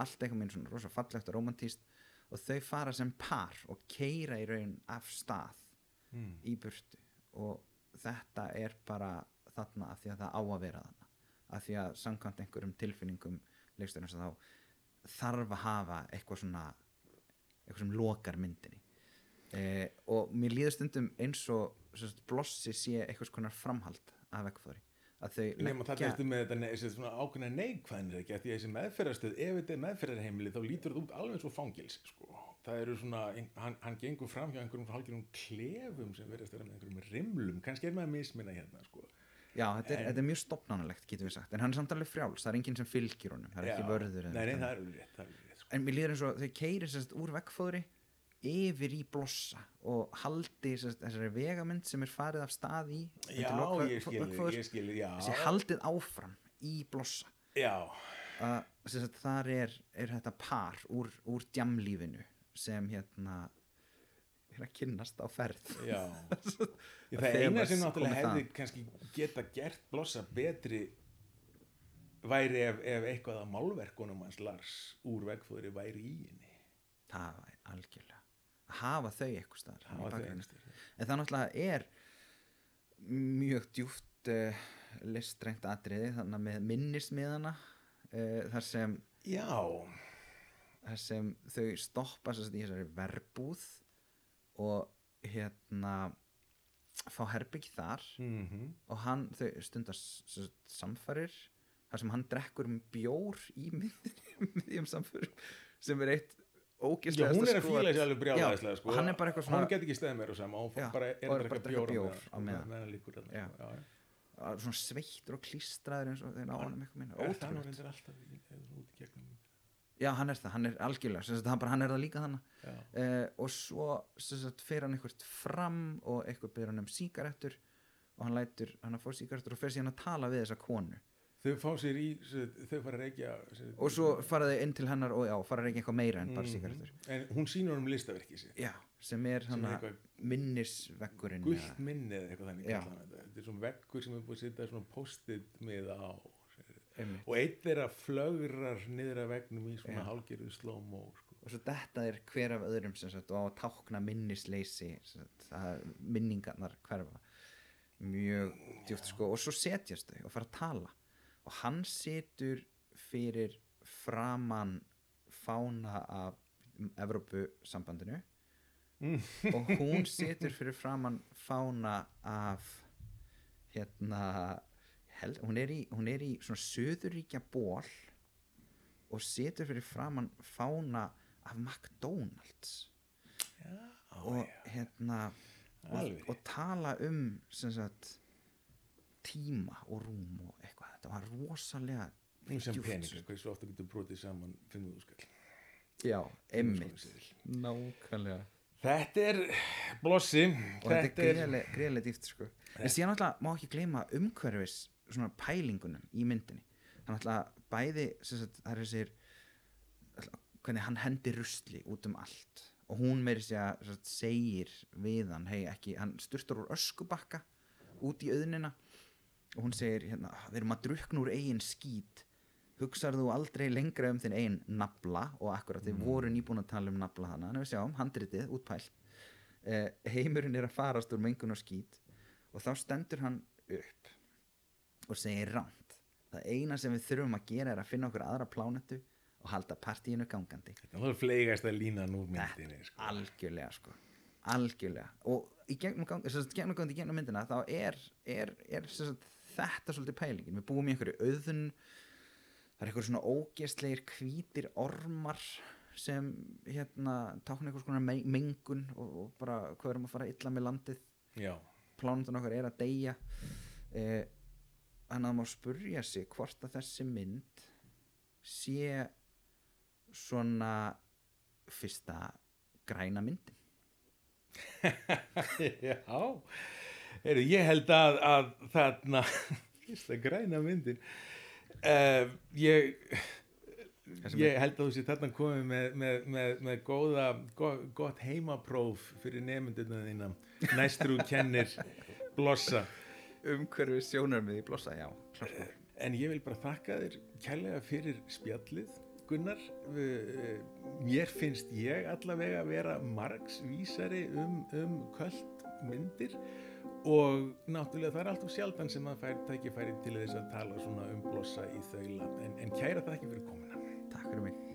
allt eitthvað minn svona rosa fallegt og romantíst og þau fara sem par og keira í raun af stað Mm. í burtu. Og þetta er bara þarna af því að það á að vera þarna. Af því að samkvæmt einhverjum tilfinningum leiksturinn þá þarf að hafa eitthvað svona eitthvað sem lokar myndinni uh, og mér líður stundum eins og sagt, blossi sé eitthvað konar framhald af vekkfóri að þau Nefnum að þetta ertu með þetta ne- svona ákveðna neikvæðinir ekki, að því að þessi meðferðarstöð, ef þetta er meðferðarheimili þá lítur þetta út alveg og fangils sko. það eru svona, hann, hann gengur fram hjá einhverjum hálfgerðum klefum sem verðast vera með einhverjum rimlum, kannski er maður að misminna hérna sko. Já, þetta er, En- þetta er mjög stopnánalegt, getum við sagt en hann er samt alveg frjáls, það er enginn sem fylgir honum það er ekki Já. vörður eða Nei, nei, það er alveg rétt, það er alveg rétt. En mér líður eins og þau keirir sérst úr vekkfóðri yfir í blossa og haldi sérst, þessari vegamynd sem er farið af stað í Já, undir lok ég skil, veggfóðurs, ég skil, já. þessi haldið áfram í blossa. Já, að sérst, þar er, er þetta par úr, úr djamlífinu sem hérna er að kynnast á ferð. Já. Að Það eina sem náttúrulega hefði kannski geta gert blossa betri væri ef, ef eitthvað af málverkunum hans Lars úr vegfóðri væri í henni. Það var algjörlega. Að hafa þau eitthvað einhvers en það náttúrulega er mjög djúft uh, listrænt atriði þannig að með minnismiðana uh, þar sem Já, þar sem þau stoppa í þessari verbúð og hérna fá herbyggi þar mm og hann, þau stundast samfærir þar sem hann drekkur um bjór í miðjum samfærum sem er eitt Já, ógislega hún er að fíla sér alveg brjálæðislega sko. og hann Hún get ekki steðið meira sama Hún bara er og að drekka bjór, bjór á meðan. svona sveittur og klístraður eins og þeir ná hann eitthvað minna já hann er það, hann er algjörlega. Sagt, hann, bara, hann er það líka þannig uh, og svo sagt, fer hann eitthvað fram og eitthvað byrður hann um sígarettur og hann lætur hann að fá sígarettur og fer síðan að tala við þessa konu Þau fá sér í, þau fara að reykja og svo fara þau inn til hennar og já, fara að reykja eitthvað meira en bara Mhm. sígarettur En hún sýnur um listaverkið sér já, sem er hann er að eitthvað minnisveggurinn gullt eða- minni eða eitthvað þannig þetta. Er svona veggur sem er búið að setja svona post-it með á einmitt. og eitt þeirra flögrar niður að vegnum í svona Já. hálgerðu slómó sko. og svo þetta er hver af öðrum sem sagt, og á að tákna minnisleysi að minningarnar hverfa mjög djúpt sko og svo setjast þau og fara að tala og hann situr fyrir framan fána af Evrópusambandinu. Og hún situr fyrir framan fána af hérna held, hún, er í, hún er í svona söðuríkja ból og situr fyrir framan fána af McDonalds. Já, og hérna og, og tala um sem sagt tíma og rúm og eitthvað þetta var rosalega sem peningar, hversu ofta getur brotið saman 5.000 skall? Já, emmitt nákvæmlega. Þetta er blossi og þetta er greiðlega, dýft sko. en síðan alltaf má ekki gleyma umhverfis svona pælingunum í myndinni. Þannig alltaf bæði sem sagt, það er þessir hvernig hann hendir rusli út um allt. Og hún meiri sig að sagt, segir við hann, hei ekki hann styrtur úr öskubakka út í auðnina og hún segir hérna, við erum að drukna úr eigin skít. Hugsar þú aldrei lengra um þinn eigin nafla? Og akkurat þið voru nýbúin að tala um nafla hana en við sjáum, handritið, útpælt. Eh, heimurinn er að farast úr mengun og skít. Og þá stendur hann upp og segir ránt það eina sem við þurfum að gera er að finna okkur aðra plánetu og halda partíinu gangandi. Það er fleigast að lína nú myndinni sko. algjörlega sko. Algjörlega. Og í gegnum, gang, gegnum, gegnum myndina þá er, er, er sagt, þetta svolítið pælingin. Við búum í einhverju auðun það er einhverju svona ógestlegir hvítir ormar sem hérna tákna einhvers konar me- mengun og, og bara hvað erum að fara illa með landið. Plánundan okkar er að deyja. Eh, en að má spurja sig hvort að þessi mynd sé svona fyrsta græna myndin. Já Heru, ég held að, að þarna fyrsta græna myndin uh, ég ég held að þú sé þarna komið með, með, með, með góða, go, gott heimapróf fyrir nefndina þína. Næstur þú kennir blossa. Umhverfi sjónarmið í blossa, já mál. en ég vil bara þakka þér kærlega fyrir spjallið Gunnar. Eh, mér finnst ég allavega að vera margsvísari um, um kvöld myndir og náttúrulega það er alltaf sjaldan sem að fær tækifæri til þess að tala svona um blossa í þaula. En, en kæra það ekki fyrir komuna. Takk fyrir mig